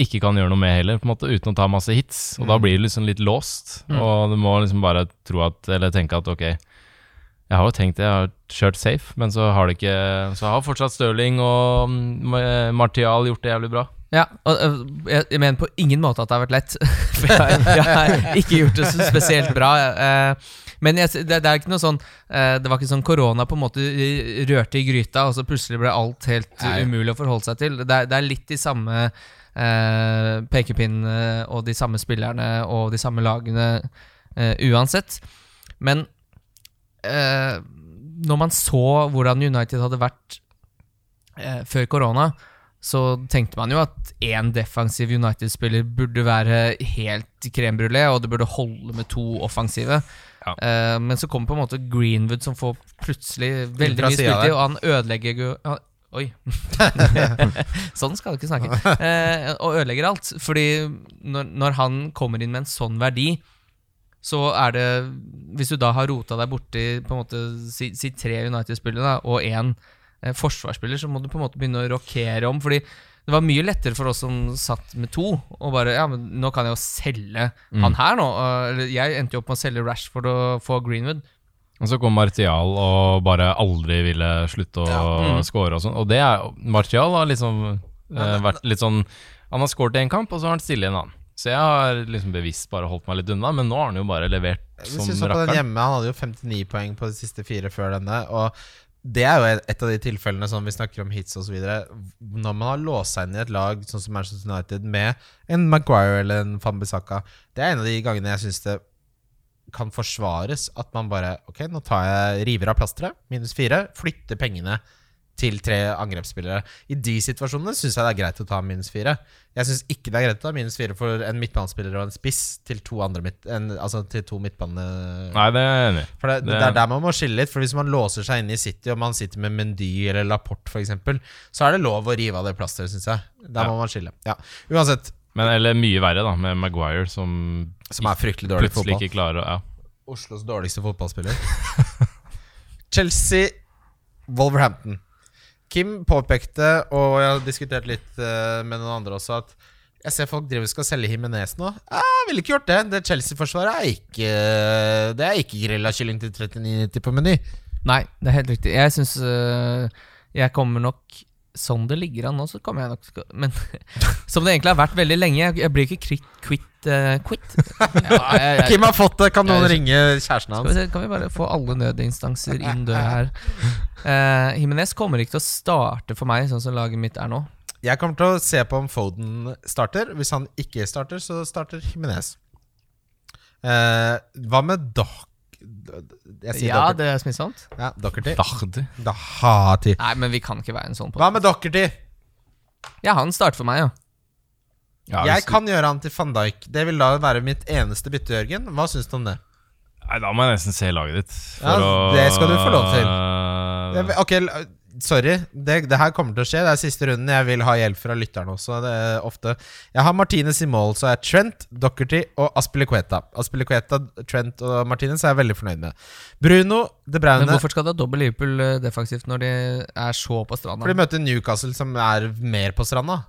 ikke kan gjøre noe med heller, på en måte, uten å ta masse hits. Og da Mm. blir det liksom litt låst. Mm. Og du må liksom bare tro at, eller tenke at ok, jeg har jo tenkt det, jeg har kjørt safe, men så har det ikke Så har fortsatt Stirling og mm, Martial gjort det jævlig bra. Ja, og øh, jeg, mener på ingen måte at det har vært lett. *laughs* For jeg, jeg har ikke gjort det så spesielt bra. eh, men jeg, det, det er ikke noe sånn eh, Det var ikke sånn korona på en måte rørte i gryta, og så plutselig ble alt helt Nei. umulig å forholde seg til. Det er, det er litt de samme eh, pekepinnene og de samme spillerne og de samme lagene eh, uansett. Men eh, når man så hvordan United hadde vært eh, før korona, så tenkte man jo at én defensiv United-spiller burde være helt krembrulé, og det burde holde med to offensive. Ja. Eh, men så kommer på en måte Greenwood, som får plutselig veldig mye spilt spilletid, og han ødelegger han, Oi. *laughs* sånn skal du ikke snakke. *laughs* Eh, og ødelegger alt. Fordi når, når han kommer inn med en sånn verdi, så er det Hvis du da har rota deg borti på en måte si, si tre United-spillere og én eh, forsvarsspiller, så må du på en måte begynne å rokere om. Fordi det var mye lettere for oss som satt med to, og bare Ja, men nå kan jeg jo selge Mm. han her nå. jeg endte jo opp med å selge Rashford og få Greenwood. Og så kom Martial og bare aldri ville slutte å Mm. score og sånn. Og det er Martial har liksom eh, vært litt sånn Han har scoret i en kamp, og så har han stille i en annen. Så jeg har liksom bevisst bare holdt meg litt unna, men nå har han jo bare levert som rakkeren. hjemme, Han hadde jo 59 poeng på de siste fire før denne. Og det er jo et av de tilfellene som vi snakker om hits osv. Når man har låst seg inn i et lag sånn som Manchester United med en Maguire eller en Fambisaka, det er en av de gangene jeg syns det kan forsvares at man bare Ok, nå tar jeg river av plasteret, minus fire, flytter pengene til tre angrepsspillere. I de situasjonene syns jeg det er greit å ta minus fire. Jeg syns ikke det er greit å ta minus fire for en midtbanespiller og en spiss til to andre midt, en, Altså til to midtbane... Nei, det er jeg enig i. For det, det Det- er der man må skille litt. For Hvis man låser seg inne i City, og man sitter med Mendy eller Laporte f.eks., så er det lov å rive av det plasteret, syns jeg. Der Ja. må man skille. Ja. Uansett, Men, eller mye verre, da, med Maguire, som Som er fryktelig dårlig plutselig fotball. ikke klarer å ja. Oslos dårligste fotballspiller. *laughs* Chelsea, Wolverhampton. Kim påpekte, og jeg har diskutert litt eh, med noen andre også, at jeg ser folk driver skal selge Himinez nå. Jeg ville ikke gjort det. Det Chelsea-forsvaret er ikke Det er ikke grillakylling til 39,90 på Meny. Nei, det er helt riktig. Jeg syns jeg kommer nok Sånn det ligger an nå, så kommer jeg nok å- Men *laughs* som det egentlig har vært veldig lenge. Jeg, blir ikke kvitt Quit, uh, quit. Ja, jeg, jeg, Kim har fått det. Kan noen Jeg- ringe kjæresten Skal vi kan vi bare få alle nødinstanser *laughs* inn døra her? Uh, Jimenez kommer ikke til å starte for meg, sånn som laget mitt er nå. Jeg kommer til å se på om Foden starter. Hvis han ikke starter, så starter Jimenez. Uh, hva med Doc... Jeg sier Ja, det er smittsomt. ja, Dockerty. Dahdi. Dahati. Nei, men vi kan ikke være en sånn på Hva med Dockerty? Ja, han starter for meg, ja. Ja, Jeg kan gjøre han til van Dijk. Det vil da være mitt eneste bytte, Jørgen. Hva syns du om det? Nei, da må jeg nesten se laget ditt. For Ja, å det skal du få lov til. Ok, sorry. Det, det her kommer til å skje. Det er siste runden. Jeg vil ha hjelp fra lytterne også. Det er ofte Jeg har Martinez i mål, så er Trent, Dockerty og Aspilicueta. Aspilicueta, Trent og Martinez er jeg veldig fornøyd med. Bruno, De Men hvorfor skal du ha dobbel Liverpool eh, defensivt når de er så på stranda? For de møter Newcastle, som er mer på stranda.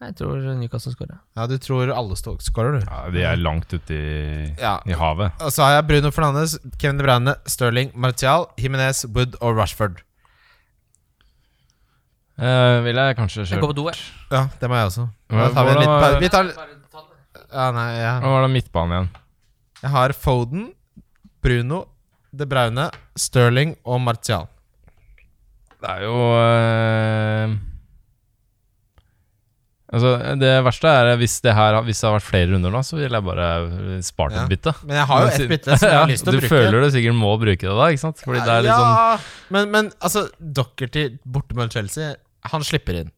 Jeg tror Newcastle skårer. Ja, du tror alle skårer, du. Ja, de er langt ute i, Ja. i havet. Og så har jeg Bruno Fernandes, Kevin De Bruyne, Sterling, Martial, Jimenez, Wood og Rashford. Eh, vil jeg kanskje Jeg går på do, jeg. Ja, det må jeg også. Da tar vi en vi tar, ja, nei, Hva ja. var det midtbanen igjen? Jeg har Foden, Bruno, De Braune, Sterling og Martial. Det er jo uh, Altså, det verste er hvis det her Hvis det har vært flere runder nå, så vil jeg bare spart Ja. et bytte. Men jeg har jo ett bytte som jeg har *laughs* lyst til å du føler du sikkert må bruke det da, ikke sant? Fordi det er litt sånn ja, men, men altså, Dockerty borte mot Chelsea, han slipper inn.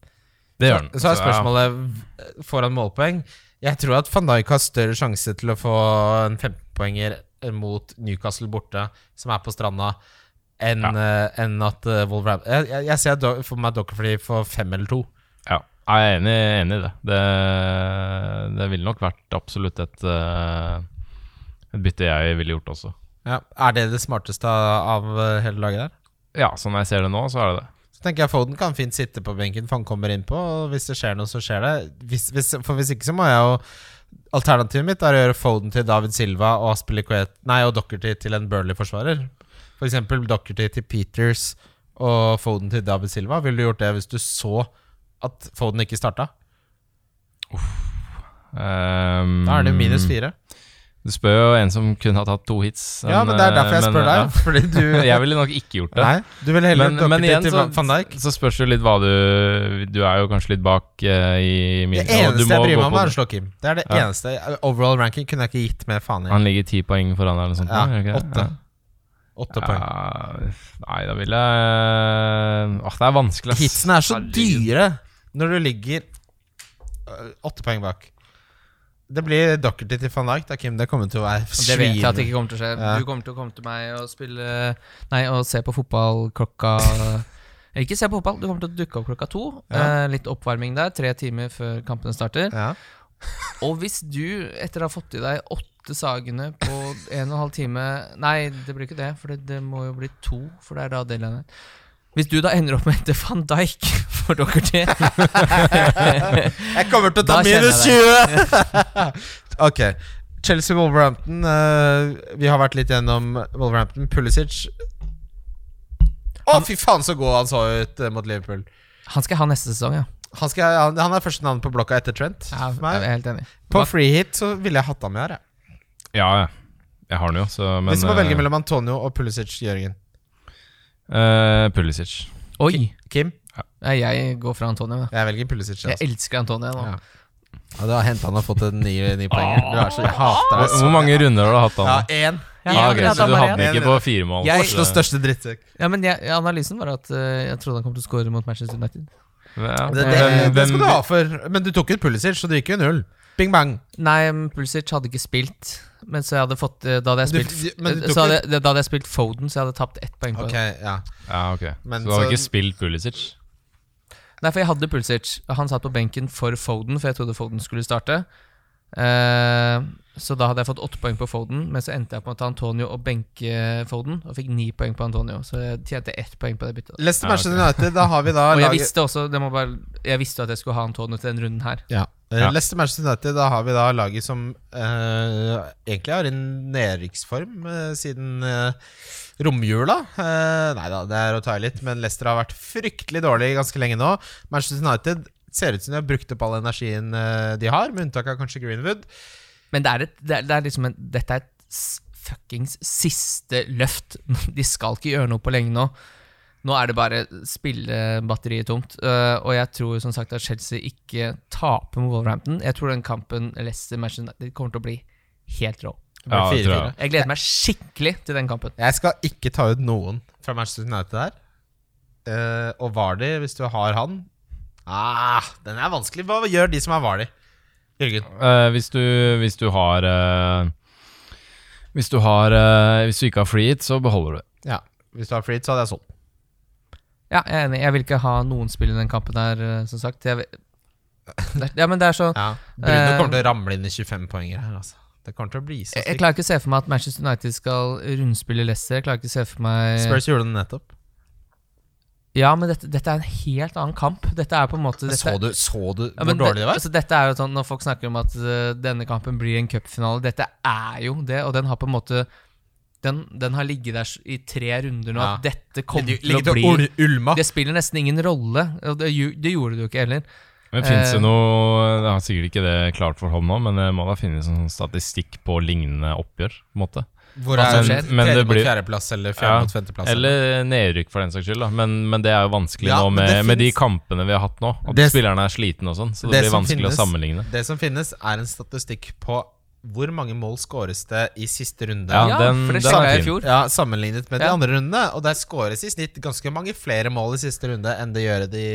Det gjør han. Så er spørsmålet Får han målpoeng? Jeg tror at van Dijk har større sjanse til å få en 15-poenger mot Newcastle borte, som er på stranda, enn ja. uh, en at uh, Wolverhampton Jeg, jeg, ser do, for meg Dockerfly får fem eller to. Ja, jeg er enig, enig i det. det. Det ville nok vært absolutt et, eh, et bytte jeg ville gjort også. Ja. Er det det smarteste av av hele laget der? Ja, sånn jeg ser det nå, så er det det. Så tenker jeg Foden kan fint sitte på benken, for han kommer innpå. Og hvis det skjer noe, så skjer det. Hvis, hvis, for hvis ikke, så må jeg jo Alternativet mitt er å gjøre Foden til David Silva og Aspilicuet Nei, og Dockerty til en Burnley-forsvarer. For eksempel Dockerty til Peters og Foden til David Silva. Ville du gjort det hvis du så at Foden ikke starta? Um, Da er det minus fire. Du spør jo en som kun har tatt to hits. Ja, men det er derfor jeg men, spør deg. deg. *laughs* Fordi du. *laughs* Jeg ville nok ikke gjort det. Nei, du ville heller Men, men igjen til så, Van Dijk. så spørs det litt hva du Du er jo kanskje litt bak uh, i min Det eneste må jeg bryr meg om, er å slå Kim. Det er det Ja. eneste. Overall ranking kunne jeg ikke gitt mer faen i. Han ligger ti poeng foran deg eller noe sånt. Ja, okay? åtte. Ja. åtte. Poeng. Nei, da vil jeg Åh, det er vanskelig. ass. Hitsene er så dyre når du ligger øh, åtte poeng bak. Det blir Dockerty til van Dijk, da, Kim. Det kommer til å være Det vet jeg at det ikke kommer til å skje. Ja. Du kommer til å komme til meg og spille Nei, og se på fotball klokka *laughs* Ikke se på fotball, du kommer til å dukke opp klokka to. Ja. Eh, litt oppvarming der, tre timer før kampene starter. Ja. Og hvis du, etter å ha fått i deg åtte Sagene på en og en halv time Nei, det blir ikke det, for det, det må jo bli to, for det er da deadline. Hvis du da ender opp med etter van Dijk for dere til *laughs* Jeg kommer til å ta minus 20! *laughs* ok. Chelsea Wolverhampton. Uh, vi har vært litt gjennom Wolverhampton. Pulisic Å, fy faen, så god han så ut uh, mot Liverpool. Han skal ha neste sesong, ja. Han, skal, han, han er første navn på blokka etter Trent. ja jeg er helt enig. På free hit så ville jeg hatt ham med her. jeg. Ja, ja. Jeg har den jo, så men Hvis du må velge mellom Antonio og Pulisic, Jørgen. Eh, Pulisic. Oi! Kim? Nei, Jeg går for Antonio. da. Jeg velger Pulisic. Jeg Altså. elsker Antonio nå. Ja. Ja, du har henta han og fått en ny, ny poenger. Du er så, jeg hater Hvor, deg så hvor mange runder har du hatt Ja, han? én. Ja, Ja, greit, så du hadde den ikke på fire mål? Jeg- Oslos største drittsekk. Ja, men jeg, Analysen var at eh, jeg trodde han kom til å score mot Manchester United. Ja. Det, det, Hvem- det skal du hvem- ha for. Men du tok ut Pulisic, så det gikk jo null. Bing bang. Nei, men Pulisic hadde ikke spilt. Men så jeg hadde fått eh, Da hadde jeg Du- spilt, men du eh, så hadde, da hadde jeg spilt Foden, så jeg hadde tapt ett poeng på okay, ja Ja, ok. Men så du hadde så- ikke spilt Pulisic? Nei, for jeg hadde Pulisic. Han satt på benken for Foden, for jeg trodde Foden skulle starte. Eh, så da hadde jeg fått åtte poeng på Foden, men så endte jeg på å ta Antonio og benke Foden, og fikk ni poeng på Antonio. Så jeg tjente ett poeng på det byttet. Leicester Ja, okay. United, da har vi da *laughs* Og jeg laget visste også det må bare, Jeg visste at jeg skulle ha Antonio til den runden her. ja. Eh, Ja. Leicester Manchester United, da har vi da laget som eh, egentlig har en nedrykksform eh, siden eh, romjula. Eh, nei da, det er å ta i litt, men Leicester har vært fryktelig dårlig ganske lenge nå. Manchester United ser ut som de har brukt opp all energien eh, de har, med unntak av kanskje Greenwood. Men det er et, det er, det er liksom en, dette er et fuckings siste løft. *laughs* De skal ikke gjøre noe på lenge nå. Nå er det bare spillebatteriet tomt. Uh, og jeg tror som sagt at Chelsea ikke taper mot Wolverhampton. Jeg tror den kampen Leicester-matchen kommer til å bli helt rå. Ja, det tror 4-4. jeg. Jeg gleder meg skikkelig til den kampen. Jeg skal ikke ta ut noen fra Manchester United der. Uh, og Vardy, hvis du har han ah, Den er vanskelig. Hva gjør de som har Vardy? Jørgen? Uh, hvis, du, hvis du har uh, Hvis du har uh, Hvis du ikke har free hit, så beholder du det. Ja. Hvis du har Freed, så hadde jeg solgt. Ja, jeg er enig. Jeg vil ikke ha noen spill i den kampen her, øh, som sagt. Jeg vil, ja, men det er så Ja. Bruno kommer til å ramle inn i 25 poenger her, altså. Det kommer til å bli så jeg, jeg klarer ikke å se for meg at Manchester United skal rundspille Leicester. Jeg klarer ikke å se for meg Spurs gjorde det nettopp. Ja, men dette, dette er en helt annen kamp. Dette er på en måte dette, Så du, så du Ja, hvor dårlig det var? Altså, dette er jo sånn Når folk snakker om at uh, denne kampen blir en cupfinale Dette er jo det, og den har på en måte Den, den har ligget der i tre runder nå. Ja. At dette kommer til å bli ul- Ulma. Det spiller nesten ingen rolle. Og det, det gjorde det jo ikke heller. Men Fins Eh. det noe Det har sikkert ikke det klart for hånd nå, men det må da finnes en sånn statistikk på lignende oppgjør. på en måte Hvor som er skjer? Men tredje det mot fjerdeplass eller fjerde Ja, mot femteplass? Eller nedrykk, for den saks skyld. Men, men det er jo vanskelig Ja, nå med, finnes, med de kampene vi har hatt nå. At Det- spillerne er slitne og sånn. Så det, det blir vanskelig finnes- å sammenligne. Det som finnes, er en statistikk på hvor mange mål skåres det i siste runde. Ja, Ja, den, for det skjedde jeg i fjor. Ja, Sammenlignet med de andre rundene. Og der skåres i snitt ganske mange flere mål i siste runde enn det gjør i de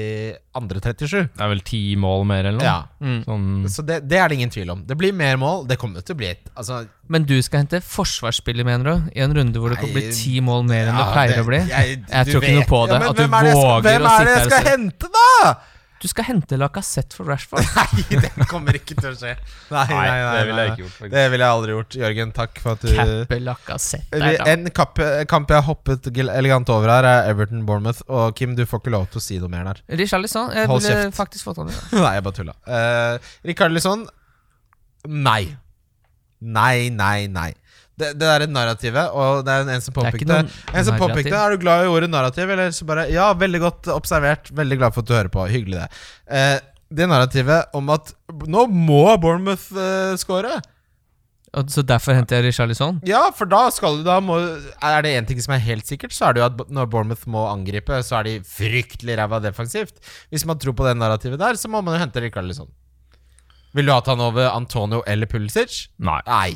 andre 37. Det er vel ti mål mer, eller noe? Ja, Mm. Sånn, Så det, det er det ingen tvil om. Det blir mer mål. Det kommer til å bli et altså, Men du skal hente forsvarsspiller, mener du? I en runde hvor det kan bli ti mål mer enn det pleier pleier å bli? jeg- Jeg tror ikke noe på det, men at du hvem er det jeg skal- se. Hvem er det jeg skal hente, da?! Du skal hente Lacassette for Rashford. *laughs* Nei, det kommer ikke til å skje. Nei, nei, nei, det ville jeg ikke gjort. faktisk. Det ville jeg aldri gjort. Jørgen, takk for at du Cappe Lacassette. En kamp, kamp jeg har hoppet elegant over her, er Everton-Bournemouth. Og Kim, du får ikke lov til å si noe mer der. Richarlison. Jeg Hold ville kjeft. faktisk fått han i. *laughs* Nei, jeg bare tulla. Uh, Rikarlison Nei. Nei, nei, nei. Det, det er et narrativet, og det er en som Det er påpekte noen En som påpekte Er du glad i ordet narrativ? Eller så bare Ja, veldig godt observert. Veldig glad for at du hører på. Hyggelig, det. Eh, det narrativet om at nå må Bournemouth eh, score. Og så derfor henter jeg Richarlison. Ja, for da skal du da må, Er det én ting som er helt sikkert, så er det jo at når Bournemouth må angripe, så er de fryktelig ræva defensivt. Hvis man tror på det narrativet der, så må man jo hente Richarlison. Vil du ha han over Antonio eller Pulisic? Nei. Nei.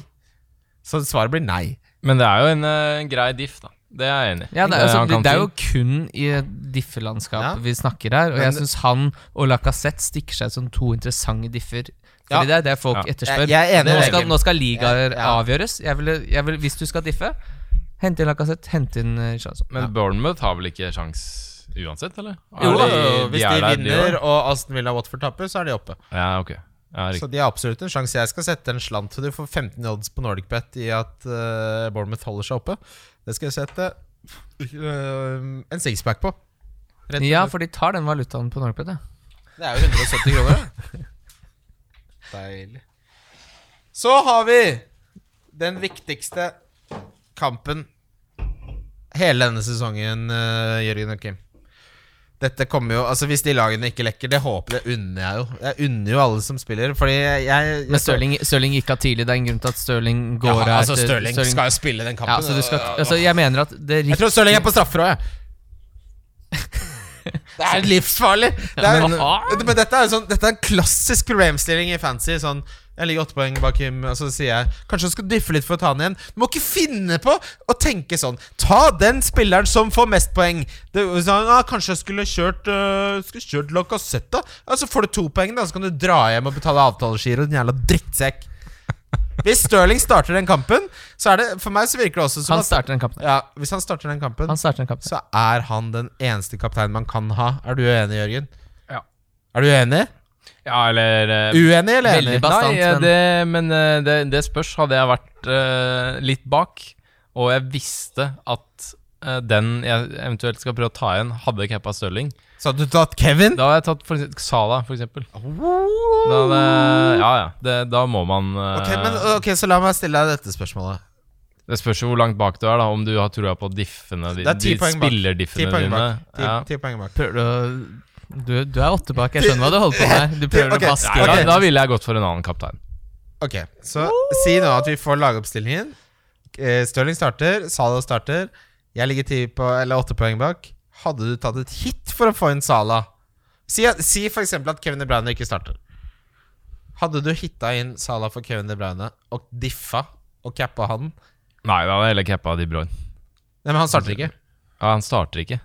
Så svaret blir nei. Men det er jo en, eh, grei diff, da. Det er jeg enig i. Ja, det, er, altså, det, det er jo kun i et diffelandskap Ja. vi snakker her, og Men- jeg syns han og Lacassette stikker seg som to interessante differ. Ja. Fordi det er det folk Ja. etterspør. Jeg- jeg er enig nå, skal, nå skal ligaer avgjøres. Jeg vil, jeg vil, hvis du skal diffe, hent inn Lacassette, hent inn eh, Richarlison. Men Bournemouth har vel ikke sjans uansett, eller? Jo, de- hvis de, der, vinner også? og Aston Villa Watford taper, så er de oppe. Ja, ok. Ja, Så de har absolutt en sjanse. Jeg skal sette en slant, du får 15 odds på NordicBet i at uh, Bournemouth holder seg oppe. Det skal jeg sette uh, en sixpack på. Rett Ja, for de tar den valutaen på NordicBet. Ja. Det er jo 170 kroner. det. *laughs* Deilig. Så har vi den viktigste kampen hele denne sesongen, uh, Jørgen og Kim. Dette kommer jo Altså Hvis de lagene ikke lekker, det håper det unner jeg jo. Jeg unner jo alle som spiller, fordi jeg, jeg, Men Stirling, Stirling gikk av tidlig. Det er en grunn til at Stirling går ja, altså til- Stirling skal jo spille den kampen. ja, altså, du skal, altså, Jeg mener at det riktig... Jeg tror Stirling er på straffer òg, jeg. *laughs* Det er livsfarlig! Det er, men dette er jo sånn Dette er en klassisk problemstilling i fancy. Sånn Jeg ligger åtte poeng bak Kim, og så sier jeg kanskje du skal diffe litt for å ta den igjen. Du må ikke finne på å tenke sånn. Ta den spilleren som får mest poeng. Det, så, ah, kanskje jeg skulle kjørt uh, Skulle kjørt Lacassette, da. Ja, så får du to poeng, da. Så kan du dra hjem og betale avtalegiro, din jævla drittsekk. Hvis Stirling starter den kampen, så er det For meg så virker det også som Han at starter den kampen. ja, Hvis han starter den kampen, Han starter den kampen. så er han den eneste kapteinen man kan ha. Er du enig, Jørgen? Ja. Er du uenig? Ja, eller eh, Uenig eller enig? bastant, Nei, eh, men- det, men eh, det, det spørs. Hadde jeg vært uh, litt bak, og jeg visste at uh, den jeg eventuelt skal prøve å ta igjen, hadde cappa Stirling, Så hadde du tatt Kevin? da hadde jeg tatt for Sala, for eksempel. Da hadde, ja, ja. Det, da må man uh, Ok, men, ok, Så la meg stille deg dette spørsmålet. Det spørs jo hvor langt bak du er, da. Om du har trua på diffene de, de poeng bak. Ti spillerdiffene poeng dine. bak. Ti, Ja. ti poeng bak. Prøver du å du, du er åtte bak, jeg skjønner hva du holder på med. Du prøver okay, å vaske Nei, da, da ville jeg gått for en annen kaptein. Ok, så si nå at vi får lagoppstillingen. Eh, Stirling starter, Salah starter. Jeg ligger på, eller åtte poeng bak. Hadde du tatt et hit for å få inn Salah? Si, si eksempel at Kevin De Bruyne ikke starter. Hadde du hitta inn Salah for Kevin De Bruyne og diffa og cappa han? Nei, da hadde jeg heller cappa De Bruyne. Nei, men han starter ikke. Ja, han starter ikke.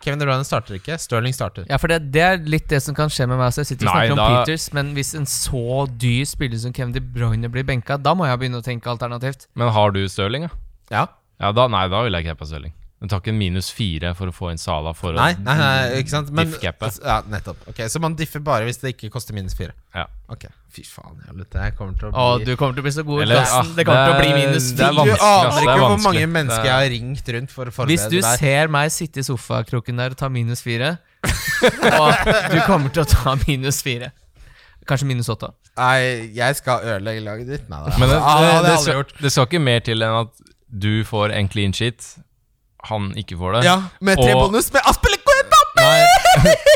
Kevin De Bruyne starter ikke. Sterling starter. Ja, for det, det er litt det som kan skje med meg. Så jeg sitter og Nei, snakker om da- Peters, men hvis en så dyr spiller som Kevin De Bruyne blir benka, da må jeg begynne å tenke alternativt. Men har du Stirling, da? Ja. Ja, da, nei, da vil jeg ikke ha på Stirling. Du tar ikke en minus fire for å få inn Sala for Nei, å nei, nei, ikke sant? Men, ja, nettopp. Ok, Så man differ bare hvis det ikke koster minus fire. Ja. Ok, Fy faen, jævlig, det kommer til å bli Å, du kommer til å bli så god Eller, ah, Det kommer til å bli er- minus det er fire. Du aner Det er ikke hvor mange mennesker er- jeg har ringt rundt for å forberede Hvis du der. ser meg sitte i sofakroken der og ta minus fire Og du kommer til å ta minus fire. Kanskje minus åtte. Nei, jeg skal ødelegge laget ditt. Nei, Men det, det, det, det, skal, gjort. det skal ikke mer til enn at du får en clean sheet, han ikke får det. Ja, med tre Og- bonus med Aspelekueta! *laughs*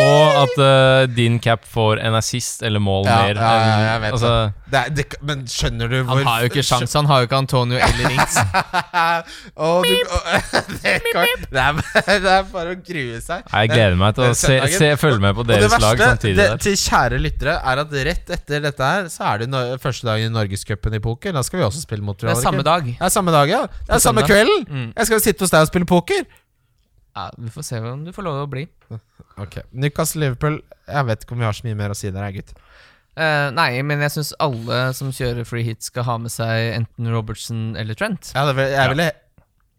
Og at uh, din cap får en assist eller mål Ja, mer. ja, ja, jeg vet altså, Det er, det, men skjønner du hvor Han har jo ikke sjans, han har jo ikke Antonio eller Rings. *laughs* oh, du, oh, det, kan, det, er, *laughs* det er bare å grue seg. jeg gleder meg til å se, se følge med på deres verste, lag samtidig. det, der. til kjære lyttere er at rett etter dette her, så er det no første dagen i Norgescupen i poker. Da skal vi også spille mot Det er samme dag. Det er samme dag, ja. Det er samme kvelden. Mm. Jeg skal sitte hos deg og spille poker. Ja, Vi får se om du får lov til å bli. Ok, Newcastle-Liverpool. Jeg vet ikke om vi har så mye mer å si der, jeg, gutt. Uh, nei, men jeg syns alle som kjører free hit, skal ha med seg enten Robertson eller Trent. Ja, det vil, jeg ville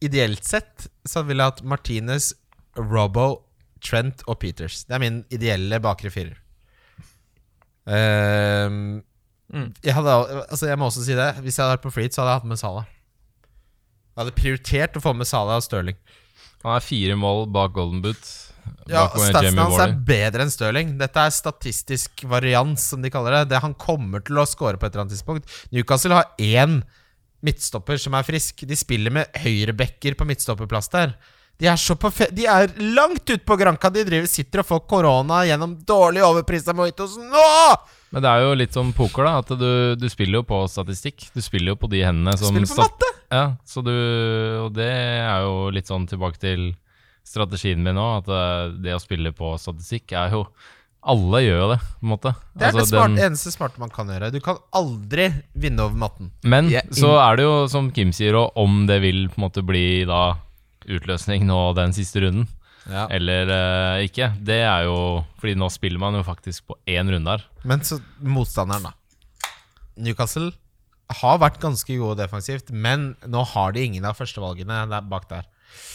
Ideelt sett så ville jeg hatt Martinez, Robbo, Trent og Peters. Det er min ideelle bakre firer. Ehm, Mm. jeg, hadde, altså jeg må også si det. Hvis jeg hadde vært på Freed, så hadde jeg hatt med Salah. Jeg hadde prioritert å få med Salah og Stirling. Han er fire mål bak Golden Boot. Ja, Statsen hans er bedre enn Stirling. Dette er statistisk varians, som de kaller det. det. Han kommer til å score på et eller annet tidspunkt. Newcastle har én midtstopper som er frisk. De spiller med høyrebacker på midtstopperplass der. De er, så på de er langt ute på Granca. De driver, sitter og får korona gjennom dårlig overprisa mojitos nå! Men det er jo litt som poker, da. At du, du spiller jo på statistikk. Du spiller jo på de hendene som Spiller på matte! Ja, så du Og det er jo litt sånn tilbake til strategien min nå, at eh, det å spille på statistikk er jo Alle gjør jo det, på en måte. Det er Altså, det smart, den- eneste smarte man kan gjøre. Du kan aldri vinne over matten. Men yeah, så er det jo, som Kim sier, og om det vil på en måte bli da utløsning nå den siste runden, Ja. eller eh, ikke, det er jo Fordi nå spiller man jo faktisk på én runde her. Men så motstanderen, da. Newcastle har vært ganske gode defensivt, men nå har de ingen av førstevalgene der bak der.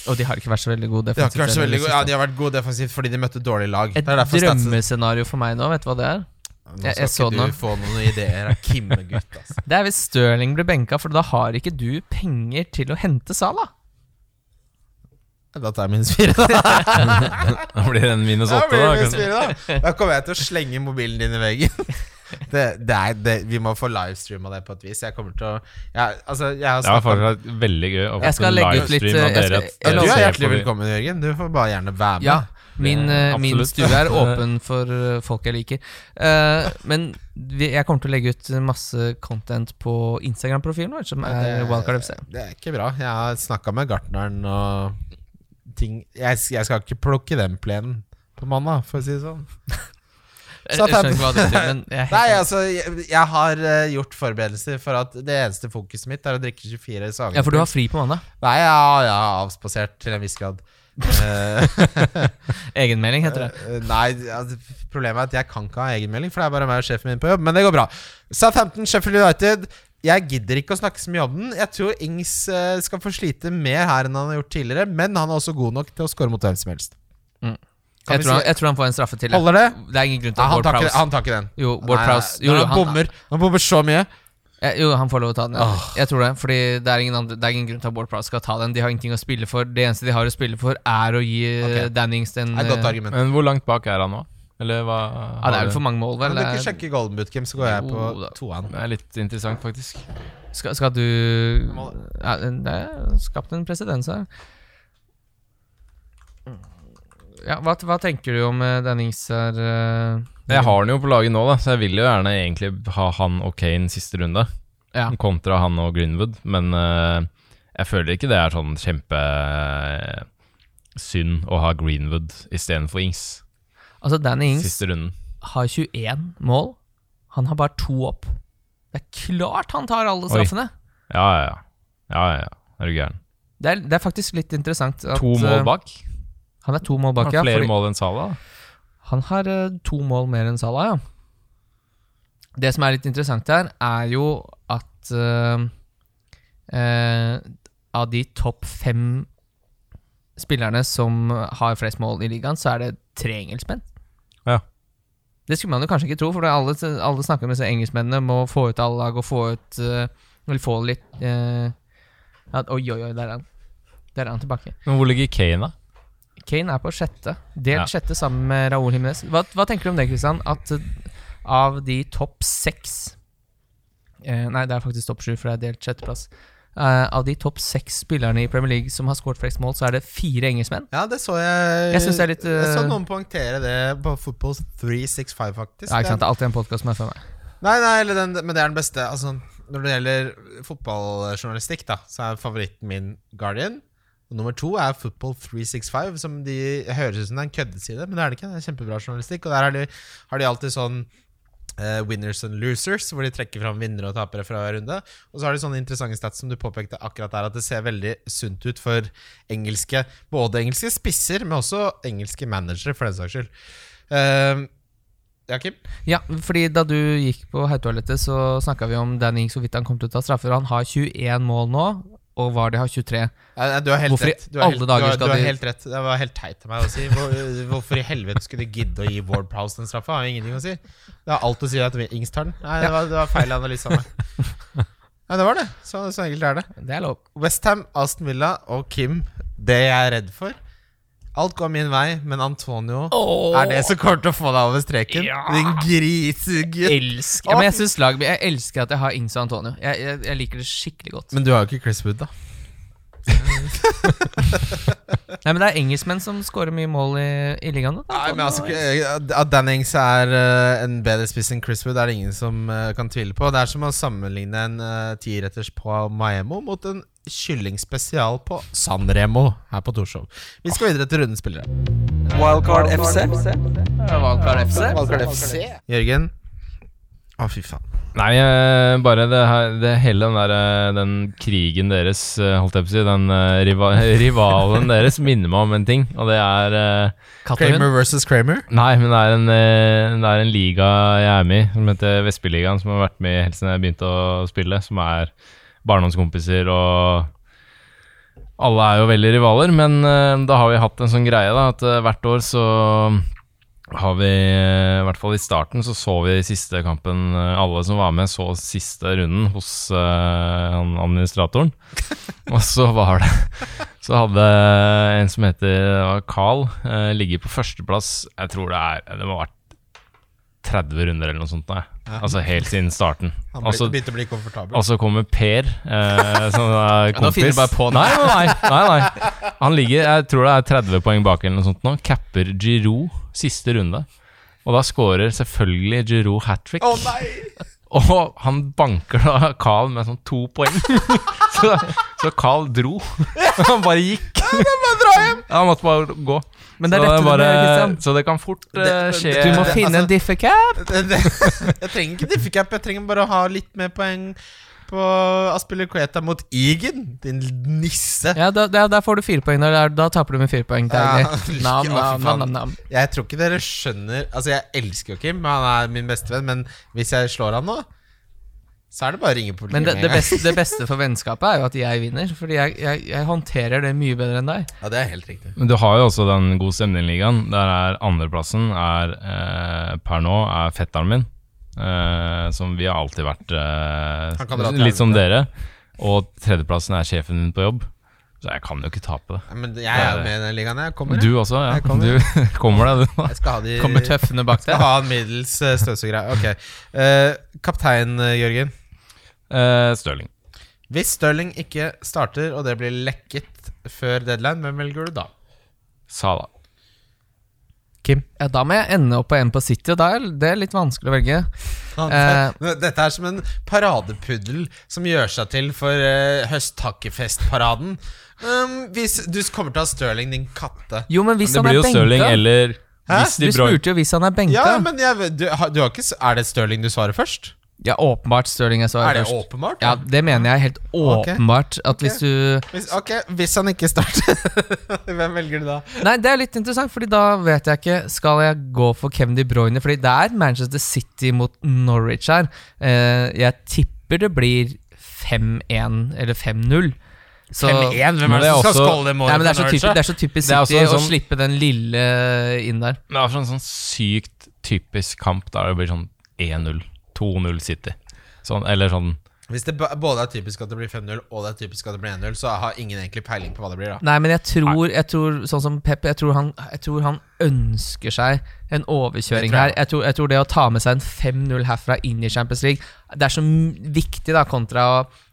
Og de har ikke vært så veldig gode De har, defensivt. ikke vært så veldig gode. Ja, de har vært gode defensivt fordi de møtte dårlige lag. Et Det er drømmescenario for meg nå, vet du hva det er? Nå skal jeg jeg ikke du få noen ideer av Kimme-gutt, altså. *laughs* Det er hvis Stirling blir benka, for da har ikke du penger til å hente Salah. Da tar jeg minus fire, da. *laughs* Da blir det en minus åtte, da. minus fire, da. Da kommer jeg til å slenge mobilen din i veggen. *laughs* Det, det er, det, vi må få livestreama det på et vis. Jeg kommer til å jeg, Altså, jeg har Det var faktisk veldig gøy å få en livestream av eh, jeg dere. Du er hjertelig velkommen, Jørgen. Du får bare gjerne være med. Ja, min, eh, min stue er *laughs* åpen for eh, folk jeg liker. Uh, men vi, jeg kommer til å legge ut masse content på Instagram-profilen vår, som er det- Wildcard FC. Det er ikke bra. Jeg har snakka med gartneren og ting jeg, jeg skal ikke plukke den plenen på mandag, for å si det sånn. Jeg, jeg skjønner ikke hva du sier, men *laughs* jeg Nei, altså, jeg, jeg har uh, gjort forberedelser for at det eneste fokuset mitt er å drikke 24 sager. Ja, for du har fri på mandag. Nei, ja, jeg har avspasert til en viss grad. Eh, *laughs* Egenmelding heter det. Eh, Nei, altså, problemet er at jeg kan ikke ha egenmelding, for det er bare meg og sjefen min på jobb. Men det går bra. Southampton, Sheffield United. Jeg gidder ikke å snakke så mye om den. Jeg tror Ings eh, skal få slite mer her enn han har gjort tidligere, men han er også god nok til å score mot hvem som helst. Mm. Jeg tror, han, jeg tror han får en straffe til. Holder det? Det er ingen grunn til ja, han tar, ikke, han tar ikke den. Jo, Ward Prowse jo, han, han, bommer, han bommer så mye. Eh, Jo, han får lov å ta den. ja. Jeg tror det, fordi det er, ingen andre, det er ingen grunn til at Ward Prowse skal ta den. De har ingenting å spille for. Det eneste de har å spille for, er å gi okay. Ok. Dannings den eh, argument. Men hvor langt bak er han nå? Eller hva Ja, det er vel for mange mål, vel. Kan du ikke sjekke Golden Boot Game, så går jeg på Jo da. toeren. Det er litt interessant, faktisk. Skal, skal du ja, Det er skapt en presedens her. Ja, hva, hva tenker du om Dennings Dannings her? eh? Jeg har han jo på laget nå, da, så jeg vil jo gjerne egentlig ha han og Kane siste runde. Ja. Kontra han og Greenwood. Men eh, jeg føler ikke det er sånn kjempe eh, å ha Greenwood istedenfor Ings Altså, Danny Ings har 21 mål. Han har bare to opp. Det er klart han tar alle straffene! Ja, ja, ja. ja, ja, ja. Er du gæren? Det er, det er faktisk litt interessant. At, To mål eh, bak? Han er to mål bak, Har ja. flere fordi- mål enn Salah. Han har uh, to mål mer enn Salah, ja. Det som er litt interessant her, er jo at uh, uh, Av de topp fem spillerne som har flest mål i ligaen, så er det tre engelskmenn. Ja. Det skulle man jo kanskje ikke tro, for alle, alle snakker om disse engelskmennene må få ut alle lag og få ut eh, Eller få litt uh, at, Oi, oi, oi, der er han. Der er han tilbake. Men hvor ligger Kane, da? Kane er på sjette. Delt Ja. sjette sammen med Raúl Jiménez. Hva, hva tenker du om det, Kristian? At uh, av de topp seks eh, Nei, det er faktisk topp sju, for det er delt sjetteplass. Eh, av de topp seks spillerne i Premier League som har skåret flest mål, så er det fire engelskmenn. Ja, det så jeg Jeg det litt, Jeg så eh, noen poengtere det på Football 365, faktisk. Ja, ikke sant? Det er alltid en podkast som er for meg. Nei, nei, eller den, men det er den beste. Altså, når det gjelder fotballjournalistikk, da, så er favoritten min Guardian. Og nummer to er Football 365, som de høres ut som det er en køddeside, men det er det ikke. Det er kjempebra journalistikk. Og der har de, har de alltid sånn eh, winners and losers, hvor de trekker fram vinnere og tapere fra hver runde. Og så har de sånne interessante stats som du påpekte akkurat der, at det ser veldig sunt ut for engelske Både engelske spisser, men også engelske managere, for den saks skyld. Uh, ja, Kim? Ja, fordi da du gikk på herretoalettet, så snakka vi om Danny Ings, hvorvidt han kom til å ta straffer. Han har 21 mål nå, og Vardy har 23. Nei, nei, du har helt Hvorfor rett. Du har helt, du har, du har helt rett. Det var helt teit av meg å si. Hvor, *laughs* hvorfor i helvete skulle de gidde å gi Ward Prowse den straffa? Har ingenting å si. Det har alt å si at Ings tar den. Nei, det var, det var feil analyse av meg. *laughs* Ja, det var det. Så, så enkelt er det. Det er lov. Westham, Aston Villa og Kim, det jeg er redd for Alt går min vei, men Antonio er det som kommer til å få deg over streken. Din grisegutt. Elsker ja, Men jeg synes lag, Jeg elsker at jeg har Ings og Antonio. Jeg, jeg, jeg liker det skikkelig godt. Men du har jo ikke Chris Wood, da. *laughs* Nei, men det er engelskmenn som scorer mye mål i, i ligaen. da. Nei, men altså At Dannings er uh, en bedre spiss enn Chris Wood, er det ingen som uh, kan tvile på. Det er som å sammenligne en uh, tiretters på Maemo mot en kyllingspesial på San Remo her på Torshov. Vi skal videre til rundens spillere. Wildcard FC. Wildcard FC. Wildcard FC. Jørgen. Å, fy faen. Nei, eh, bare det, her, det hele den der eh, Den krigen deres, eh, holdt jeg på å si, den riva, *laughs* rivalen deres minner meg om en ting, og det er Kramer versus Kramer. Nei, men det er en, det er en liga jeg er med i, som heter Vestbyligaen, som har vært med helt siden jeg begynte å spille, som er barndomskompiser og Alle er jo veldig rivaler, men da har vi hatt en sånn greie, da, at hvert år så har vi, eh, i hvert fall i starten, så så vi siste kampen eh, Alle som var med, så siste runden hos uh, administratoren. *laughs* Og så var det Så hadde en som heter Carl, uh, ligget på førsteplass Jeg tror det er Det må ha vært 30 runder eller noe sånt. Nei. Altså helt siden starten. Han ble, Altså, begynte å bli komfortabel. og så kommer Per, eh, som er nå finner kompis. du bare på nei, nei, nei, nei. Han ligger, jeg tror det er 30 poeng bak eller noe sånt nå. Capper Giroud siste runde. Og da scorer selvfølgelig Giroud hat trick. Å nei! *laughs* Og han banker da Carl med sånn to poeng. *laughs* så, så Carl dro. *laughs* han bare gikk. Ja, han måtte bare gå. Men det er så, dette du bare, gjør, Christian. så det kan fort Det- skje Du må finne en altså-! *laughs* Det, det, jeg trenger ikke difficap, jeg trenger bare å ha litt mer poeng på Aspilicueta mot Egan. Din nisse. Ja, da, da, der får du fire poeng. Da, da taper du med fire poeng. Ja, *laughs* nam, nam, nam. Jeg tror ikke dere skjønner Altså, jeg elsker jo Kim, han er min bestevenn, men hvis jeg slår han nå Så er det bare å ringe politiet. Men det, det, beste, det beste for vennskapet er jo at jeg vinner, fordi jeg, jeg, jeg håndterer det mye bedre enn deg. Ja, det er helt riktig. Men du har jo også den God stemning-ligaen. Der er andreplassen er, eh, per nå er fetteren min. Eh, som vi har alltid vært Han kan eh, litt som dere. Og tredjeplassen er sjefen min på jobb. Så jeg kan jo ikke tape det. Men jeg er jo med i den ligaen. Jeg kommer. Du også, ja. Jeg kommer. Du *laughs* kommer deg, du. Jeg skal ha de Kommer tøffene bak Skal ha en middels støvsugere. Ok. Uh, kaptein eh, Jørgen. Eh, Stirling. Hvis Stirling ikke starter, og det blir lekket før deadline, hvem velger du da? Sala. Kim. Ja, da må jeg ende opp på en på City, og da er det litt vanskelig å velge. Eh. Dette er som en paradepuddel som gjør seg til for uh, høsttakkefestparaden. Um, hvis du kommer til å ha Stirling, din katte. Jo, men hvis Det han blir er jo Stirling eller Hæ? hvis Du spurte jo hvis han er benka. Ja, men jeg, du, du har ikke Er det Stirling du svarer først? Ja, åpenbart Stirling jeg Er det først. åpenbart? Ja, det mener jeg helt åpenbart. At hvis du Hvis, ok, hvis han ikke starter, *laughs* hvem velger du da? Nei, det er litt interessant, Fordi da vet jeg ikke Skal jeg gå for Kevin De Bruyne? Fordi det er Manchester City mot Norwich her. Eh, jeg tipper det blir 5-1 eller 5-0. Så 5-1, hvem er det som skal også- skåle i mål? Nei, men det, er så for typisk, Norwich, det er så typisk Det er City også å sånn- slippe den lille inn der. Det er sånn, sånn sykt typisk kamp der det blir sånn 1-0, 2-0 City. Sånn, eller sånn? Hvis det både er typisk at det blir 5-0, og det er typisk at det blir 1-0, så har ingen egentlig peiling på hva det blir, da. Nei, men jeg tror, jeg tror sånn som Pep, jeg tror, han, jeg tror han ønsker seg en overkjøring jeg tror her. jeg. Tror, jeg tror det å ta med seg en 5-0 herfra inn i Champions League Det er så viktig da kontra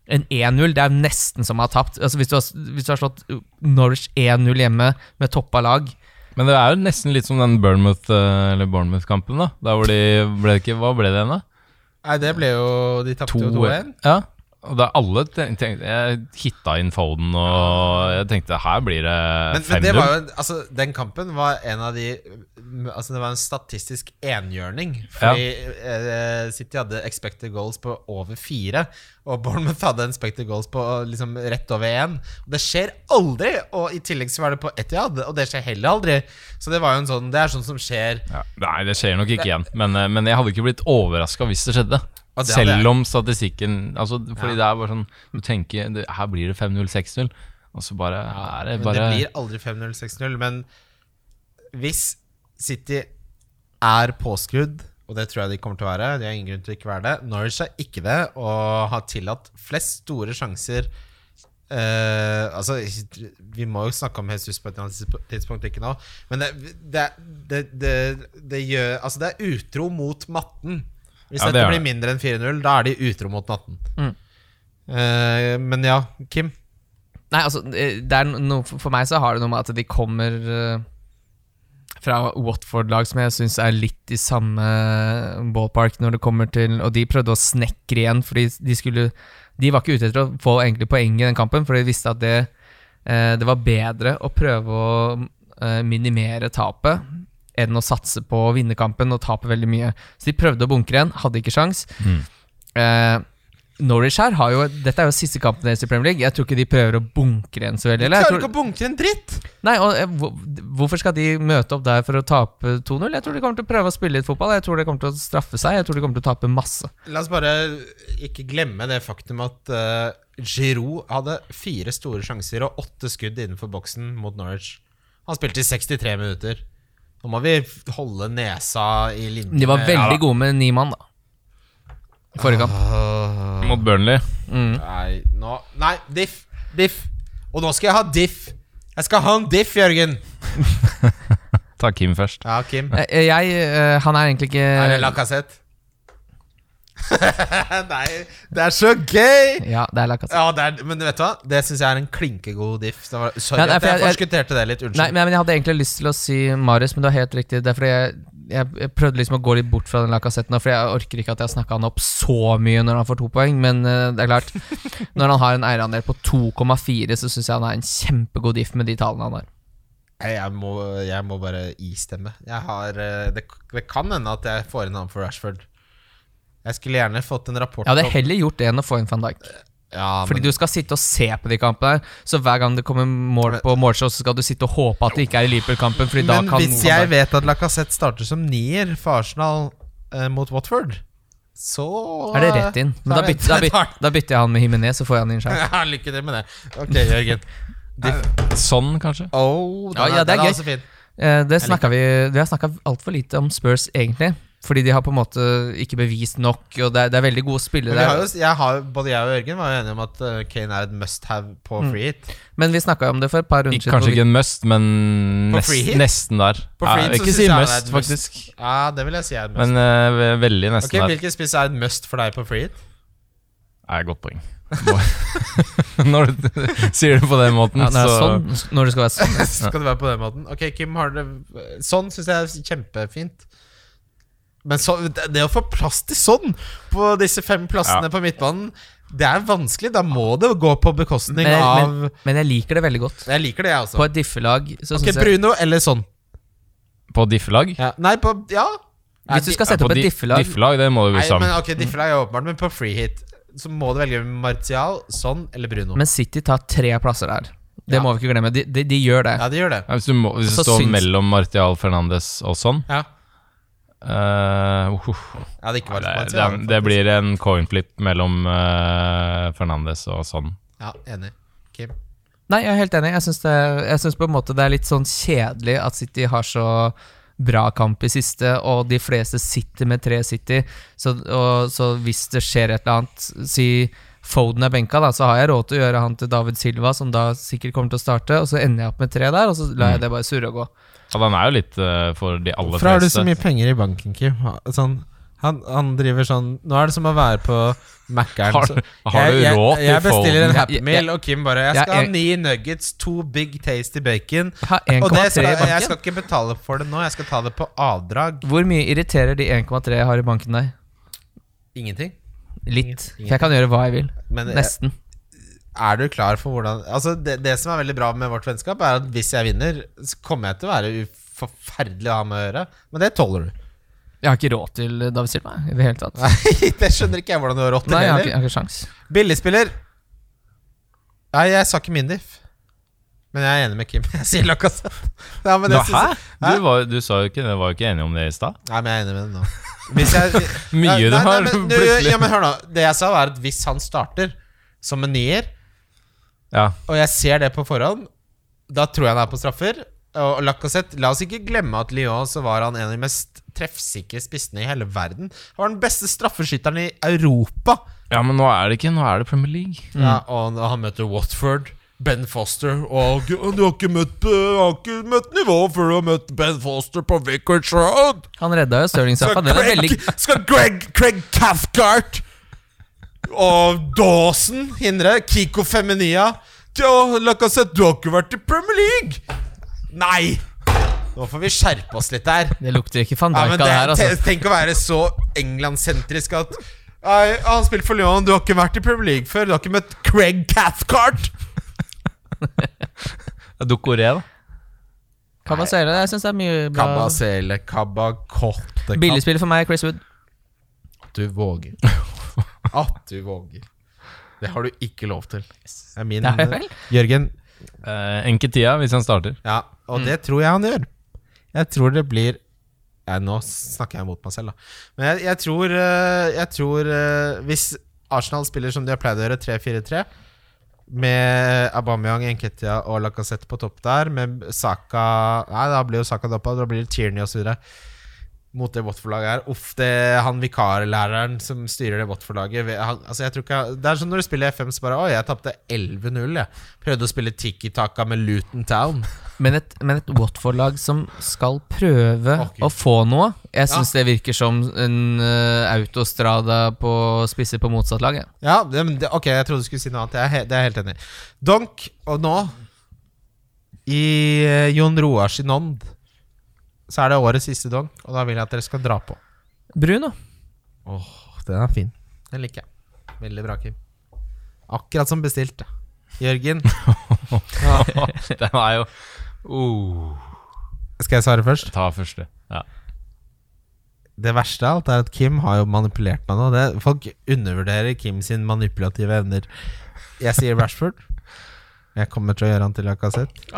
en 1-0. Det er nesten som å ha tapt. Altså Hvis du har, hvis du har slått Norwich 1-0 hjemme med toppa lag Men det er jo nesten litt som den Bournemouth-kampen. eller Bournemouth-kampen, da. Der hvor de ble ikke Hva ble det igjen, da? Nei, det ble jo De tapte jo 2-1. Ja. Og det er alle ten- tenkte Jeg hitta inn Foden, og jeg tenkte her blir det Men, men det 5-0. var jo Altså, den kampen var en av de Altså, det var en statistisk enhjørning. Fordi ja. City hadde expected goals på over fire, og Bournemouth hadde en expected goals på liksom rett over én. Det skjer aldri! Og i tillegg så var det på Etiad, og det skjer heller aldri. Så det var jo en sånn Det er sånn som skjer Ja, nei, det skjer nok ikke igjen. Men, eh, men jeg hadde ikke blitt overraska hvis det skjedde. Det. Selv om statistikken altså, Fordi Ja. det er bare sånn Du tenker det, her blir det 5-0, 6-0, og så bare er det bare det blir aldri 5-0, 6-0. Men hvis City er påskrudd, og det tror jeg de kommer til å være De har ingen grunn til å ikke være det. Norwich er ikke det, og har tillatt flest store sjanser eh, Altså, vi må jo snakke om Jesus på et eller annet tidspunkt, ikke nå. Men det, det, det, det, det gjør Altså, det er utro mot matten. Hvis Ja, dette er blir mindre enn 4-0, da er de utro mot matten. Mm. Eh, men ja, Kim. Nei, altså det no, For meg så har det noe med at de kommer eh, fra Watford-lag som jeg syns er litt i samme ballpark når det kommer til Og de prøvde å snekre igjen, fordi de skulle De var ikke ute etter å få egentlig poeng i den kampen, for de visste at det, eh, det var bedre å prøve å eh, minimere tapet enn å satse på å vinne kampen og tape veldig mye. Så de prøvde å bunkre igjen, hadde ikke sjans. Mm. Norwich her har jo Dette er jo siste kampen deres i Premier League. Jeg tror ikke de prøver å bunkre en så veldig. De Eller? Jeg klarer tror, ikke å bunkre en dritt! nei, og, eh, hvorfor skal de møte opp der for å tape 2-0? Jeg tror de kommer til å prøve å spille litt fotball. Jeg tror det kommer til å straffe seg. Jeg tror de kommer til å tape masse. La oss bare ikke glemme det faktum at uh, Giroud hadde fire store sjanser og åtte skudd innenfor boksen mot Norwich. Han spilte i 63 minutter. Nå må vi holde nesa i linje. De var veldig veldig gode med ni mann, da. Forrige kamp. Uh, Mot Burnley. Mm. Nei, nå Nei, diff. Diff. Og nå skal jeg ha diff. Jeg skal ha en diff, Jørgen. *laughs* Ta Kim først. Ja, Kim. Jeg, Jeg, eh, han er egentlig ikke Er det Lacassette? *laughs* Nei, det er så gøy! Ja, det er Lacazette. Ja, det er, men vet du hva? Det syns jeg er en klinkegod diff. Det var, sorry Ja, nei, at for jeg jeg- jeg- forskutterte det litt. Unnskyld. Nei, men jeg hadde egentlig lyst til å si Marius, men du har helt riktig. Det er fordi jeg, jeg, jeg prøvde liksom å gå litt bort fra den lakassetten, for jeg orker ikke at jeg har snakka han opp så mye når han får to poeng, men uh, det er klart *laughs* Når han har en eierandel på 2,4, så syns jeg han er en kjempegod diff med de tallene han har. Jeg må, jeg må bare istemme. Jeg har, eh, det, det kan hende at jeg får inn han for Rashford. Jeg skulle gjerne fått en rapport Jeg hadde heller gjort det enn å få inn van Dijk. Ja, Fordi men, du skal sitte og se på de kampene her, så hver gang det kommer mål på målshow, så skal du sitte og håpe at det ikke er i Liverpool-kampen, men kan hvis jeg vet at Lacassette starter som nier for Arsenal eh, mot Watford, så Er det rett inn? Men da Da er bytter, da bytter, *laughs* da bytter jeg han med Himinez, så får jeg han inn sjøl. *laughs* Ja, lykke til med det. Ok, Jørgen. Sånn, kanskje? Oh, den Ja, ja, det er den gøy. Altså fin. Eh, det vi Vi har snakka altfor lite om Spurs, egentlig. Fordi de har på en måte ikke bevist nok, og det er, det er veldig gode spillere. vi har jo, jeg har, både jeg og Jørgen var jo enige om at uh, Kane er et must have på Mm. free hit. Men vi snakka om det for et par runder siden. kanskje ikke en must, men nest, nesten der. På Ja, free hit jeg vil ikke si must, faktisk. Ja, det vil jeg si er et must. Men uh, veldig nesten nesten der. Hvilken spiss er et must for deg på free hit? Er godt poeng. *laughs* Når du *laughs* sier det på den måten, ja, det så sånn, når det skal være sånn. *laughs* Skal det være på den måten? Ok, Kim, har det Sånn syns jeg er kjempefint. Men så, det det å få plass til sånn på disse fem plassene Ja. på midtbanen, det er vanskelig. Da må det gå på bekostning Men, av men, men jeg liker det veldig godt. Jeg liker det, jeg også. På et diffelag så Ok, Bruno jeg eller sånn. På diffelag? Ja. Nei, på Ja. Hvis du skal sette opp et diffelag diffelag, det må du Nei, bli sammen. men ok, Diffelag er åpenbart, men på free hit så må du velge Martial, sånn eller Bruno. Men City tar tre plasser der. Det Ja. må vi ikke glemme. De, de, de gjør det. ja, de gjør det. Ja, hvis, du må, hvis du står syns- mellom Martial Fernandes og sånn Ja, eh, uh, ja det ikke det, det, det blir en coin flip mellom uh, Fernandes og sånn. Ja, enig. Kim. Nei, jeg er helt enig. Jeg syns, det, jeg syns på en måte det er litt sånn kjedelig at City har så bra kamp i siste, og de fleste sitter med tre City. Så, og, så hvis det skjer et eller annet, si Foden er benka, da, så har jeg råd til å gjøre han til David Silva, som da sikkert kommer til å starte, og så ender jeg opp med tre der, og så lar jeg det bare surre og gå. Ja, den er jo litt uh, for de aller Hvorfor har du så mye penger i banken, Kim? Sånn, han, han driver sånn Nå er det som å være på Mækkern. Har, har du jeg, råd til jeg bestiller en Happy Meal, og Kim bare Jeg skal ha ni nuggets, to big tasty bacon. Og det skal, jeg skal ikke betale for det nå, jeg skal ta det på avdrag. Hvor mye irriterer de 1,3 jeg har i banken deg? Ingenting. Litt. For jeg kan gjøre hva jeg vil. Men Nesten. Er du klar for hvordan Altså det, det som er veldig bra med vårt vennskap, er at hvis jeg vinner, så kommer jeg til å være forferdelig å ha med å gjøre. Men det tåler du. Jeg har ikke råd til David Silva i det hele tatt. Nei, *laughs* det skjønner ikke jeg hvordan du har råd til Nei, jeg har ikke, jeg har ikke sjans. Billigspiller. Nei, jeg sa ikke Mindif. Men jeg er enig med Kim. *laughs* Jeg sier Lacassette. *laughs* Ja, men Hæ? Hæ? Du, var, du sa jo ikke det, var jo ikke enig om det i stad. Nei, men jeg er enig med det nå. Hvis jeg, Mye nei, du har nei, men, du, plutselig ja, men hør nå. Det jeg sa, var at hvis han starter som en nier, Ja. og jeg ser det på forhånd, da tror jeg han er på straffer. Og Lacassette, La oss ikke glemme at Lyon så var han en av de mest treffsikre spissene i hele verden. Han var den beste straffeskytteren i Europa. ja, men nå er det ikke Nå er det Premier League. Ja, og han møter Watford Ben Foster Og du har ikke møtt, har ikke møtt nivå før du har møtt Ben Foster på Vicarage Road. Han redda jo Stirling-straffa. Skal skal Greg, Craig Cathcart og Dawson hindre? Kiko Feminia? Lacassette, du har ikke vært i Premier League! Nei! Nå får vi skjerpe oss litt der. Det lukter ikke van Dijk det, her, altså. Tenk å være så England-sentrisk at Nei, Han har spilt for Lyon, du har ikke vært i Premier League før. Du har ikke møtt Craig Cathcart. *laughs* Dokoré, da. Kabasele, jeg syns det er mye bra. Kabasele, Kabakotte Billigspill for meg, Chris Wood. Du våger. *laughs* At du våger. Det har du ikke lov til. Det er min Det er vel? Jørgen, Uh, Enketia, hvis han starter. ja, og det tror jeg han gjør. Jeg tror det blir ja, Nå snakker jeg mot meg selv, da. Men jeg, jeg tror, eh, jeg tror eh, Hvis Arsenal spiller som de har pleid å gjøre, 3-4-3, med Aubameyang, Enketia og Lacassette på topp der, med Saka Nei, da blir jo Saka doppa, da blir det Tierney osv. Mot det Watford-laget her. Uff, det er han vikarlæreren som styrer det Watford-laget. Altså, jeg tror ikke Det er sånn når du spiller FM, så bare Å, jeg tapte 11-0, jeg. Prøvde å spille tiki-taka med Luton Town. Men et, men et Watford-lag som skal prøve Å, å få noe Jeg Ja. det virker som en uh, autostrada på spisser på motsatt lag. Ja, det, men det, ok, jeg trodde du skulle si noe annet. Jeg er, det er jeg helt enig i. Donk, og nå I eh, Jon Roar sin ånd så er det årets siste dog, og da vil jeg at dere skal dra på. Bruno. Åh, den er fin. Den liker jeg. Veldig bra, Kim. Akkurat som bestilt. Jørgen, *laughs* *laughs* Den er jo uh, skal jeg svare først? Ta første. Ja. Det verste av alt er at Kim har jo manipulert meg nå. Det, folk undervurderer Kim sin manipulative evner. Jeg sier Rashford. Jeg kommer til å gjøre han til Lacassette.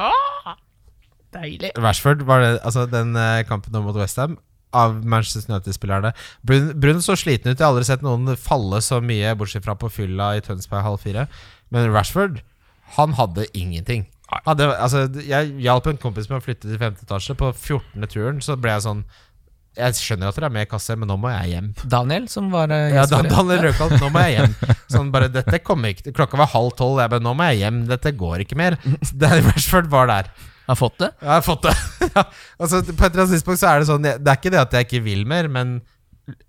Deilig. Rashford var det Altså den eh, kampen mot Westham av Manchester United-spillerne. Brun, Brun så sliten ut. Jeg har aldri sett noen falle så mye, bortsett fra på fylla i Tønsberg halv fire. Men Rashford, han hadde ingenting. Hadde, altså, jeg hjalp en kompis med å flytte til femte etasje. På 14. turen så ble jeg sånn Jeg skjønner at dere er med i kasse, men nå må jeg hjem. Daniel, som var eh, Ja, gjest da. Daniel *laughs* Røkholt, nå må jeg hjem. Sånn bare, dette kommer ikke Klokka var halv tolv. Jeg bare, nå må jeg hjem. Dette går ikke mer. *laughs* Rashford var der. Har fått det? Jeg har fått det. *laughs* ja. altså, på et eller annet tidspunkt så er det sånn Det er ikke det at jeg ikke vil mer, men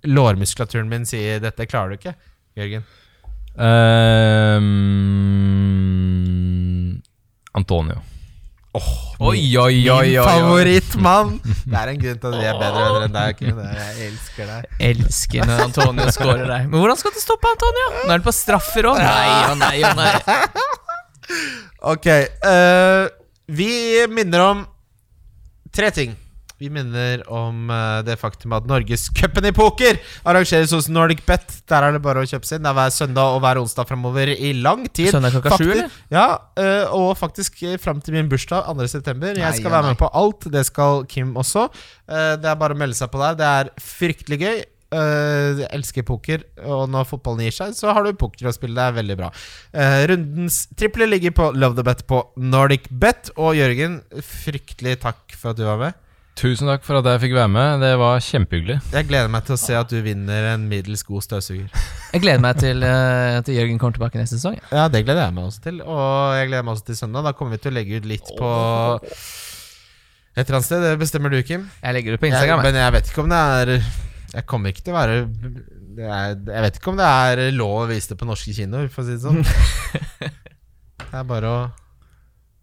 lårmuskulaturen min sier 'dette klarer du ikke', Jørgen. Um, Antonio. Oi, oi, oi, oi, Min favorittmann! Det er en grunn til at vi er bedre venner enn deg. Jeg elsker deg. Elsker når Antonio scorer deg. Men hvordan skal du stoppe Antonio? Nå er han på straffer òg. Nei og nei og nei. *laughs* Ok. eh, vi minner om tre ting. Vi minner om eh, det faktum at Norgescupen i poker arrangeres hos Nordic Bet. Der er det bare å kjøpe seg inn. Det er hver søndag og hver onsdag framover i lang tid. Søndag klokka sju, eller? Ja, eh, og faktisk fram til min bursdag 2. september. Jeg Nei, skal være med på alt. Det skal Kim også. Eh, det er bare å melde seg på der. Det er fryktelig gøy. Eh, jeg elsker poker, og når fotballen gir seg, så har du poker å spille. Det er veldig bra. Uh, rundens triple ligger på Love the Bet på Nordic Bet. Og Jørgen, fryktelig takk for at du var med. Tusen takk for at jeg fikk være med. Det var kjempehyggelig. Jeg gleder meg til å se at du vinner en middels god støvsuger. Jeg gleder meg til, At til Jørgen kommer tilbake neste sesong. ja. Ja, det gleder jeg meg også til. Og jeg gleder meg også til søndag. Da kommer vi til å legge ut litt på et eller annet sted. Det bestemmer du, Kim. Jeg legger det på Instagram. jeg. men jeg vet ikke om det er Jeg kommer ikke til å være det er, Jeg vet ikke om det er lov å vise det på norske kinoer, for å si det sånn. *laughs* Det er bare å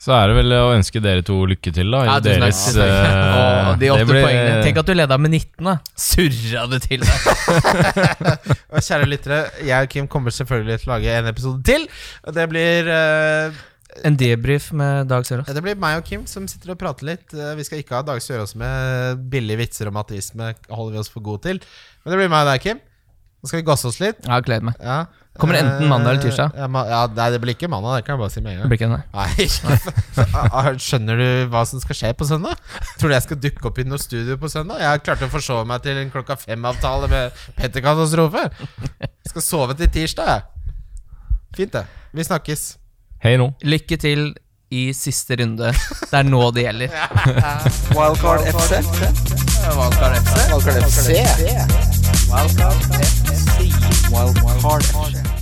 Så er det vel å ønske dere to lykke til, da. i Ja, tusen takk, deres, ja, takk. eh, de åtte poengene. Tenk at du leda med 19, da. *laughs* Surra det til deg. *laughs* Og Kjære lyttere, jeg og Kim kommer selvfølgelig til å lage en episode til. Og det blir eh, En debrief med Dag Sørås. Det blir meg og Kim som sitter og prater litt. Eh, Vi skal ikke ha Dag Sørås med billige vitser om ateisme. Holder vi oss for gode til. Men det blir meg og deg, Kim. Nå skal vi gasse oss litt. Ja, gleder meg. Ja. Kommer det enten mandag eller tirsdag? Eh, Ja, ma- ja, nei, det blir ikke mandag. Det kan jeg bare si med en Det gang. blir ikke. Nei, *laughs* Ah, Skjønner du hva som skal skje på søndag? Tror du jeg skal dukke opp i noe studio på søndag? Jeg har klart å forsove meg til en klokka fem-avtale med Petter Katastrofe. Skal sove til tirsdag, jeg. Fint, det. Vi snakkes. Hei nå. Lykke til i siste runde. Det er nå det gjelder. *laughs* Wildcard FC. Wildcard FC. Wildcard FC. Wildcard FC. Wildcard FC.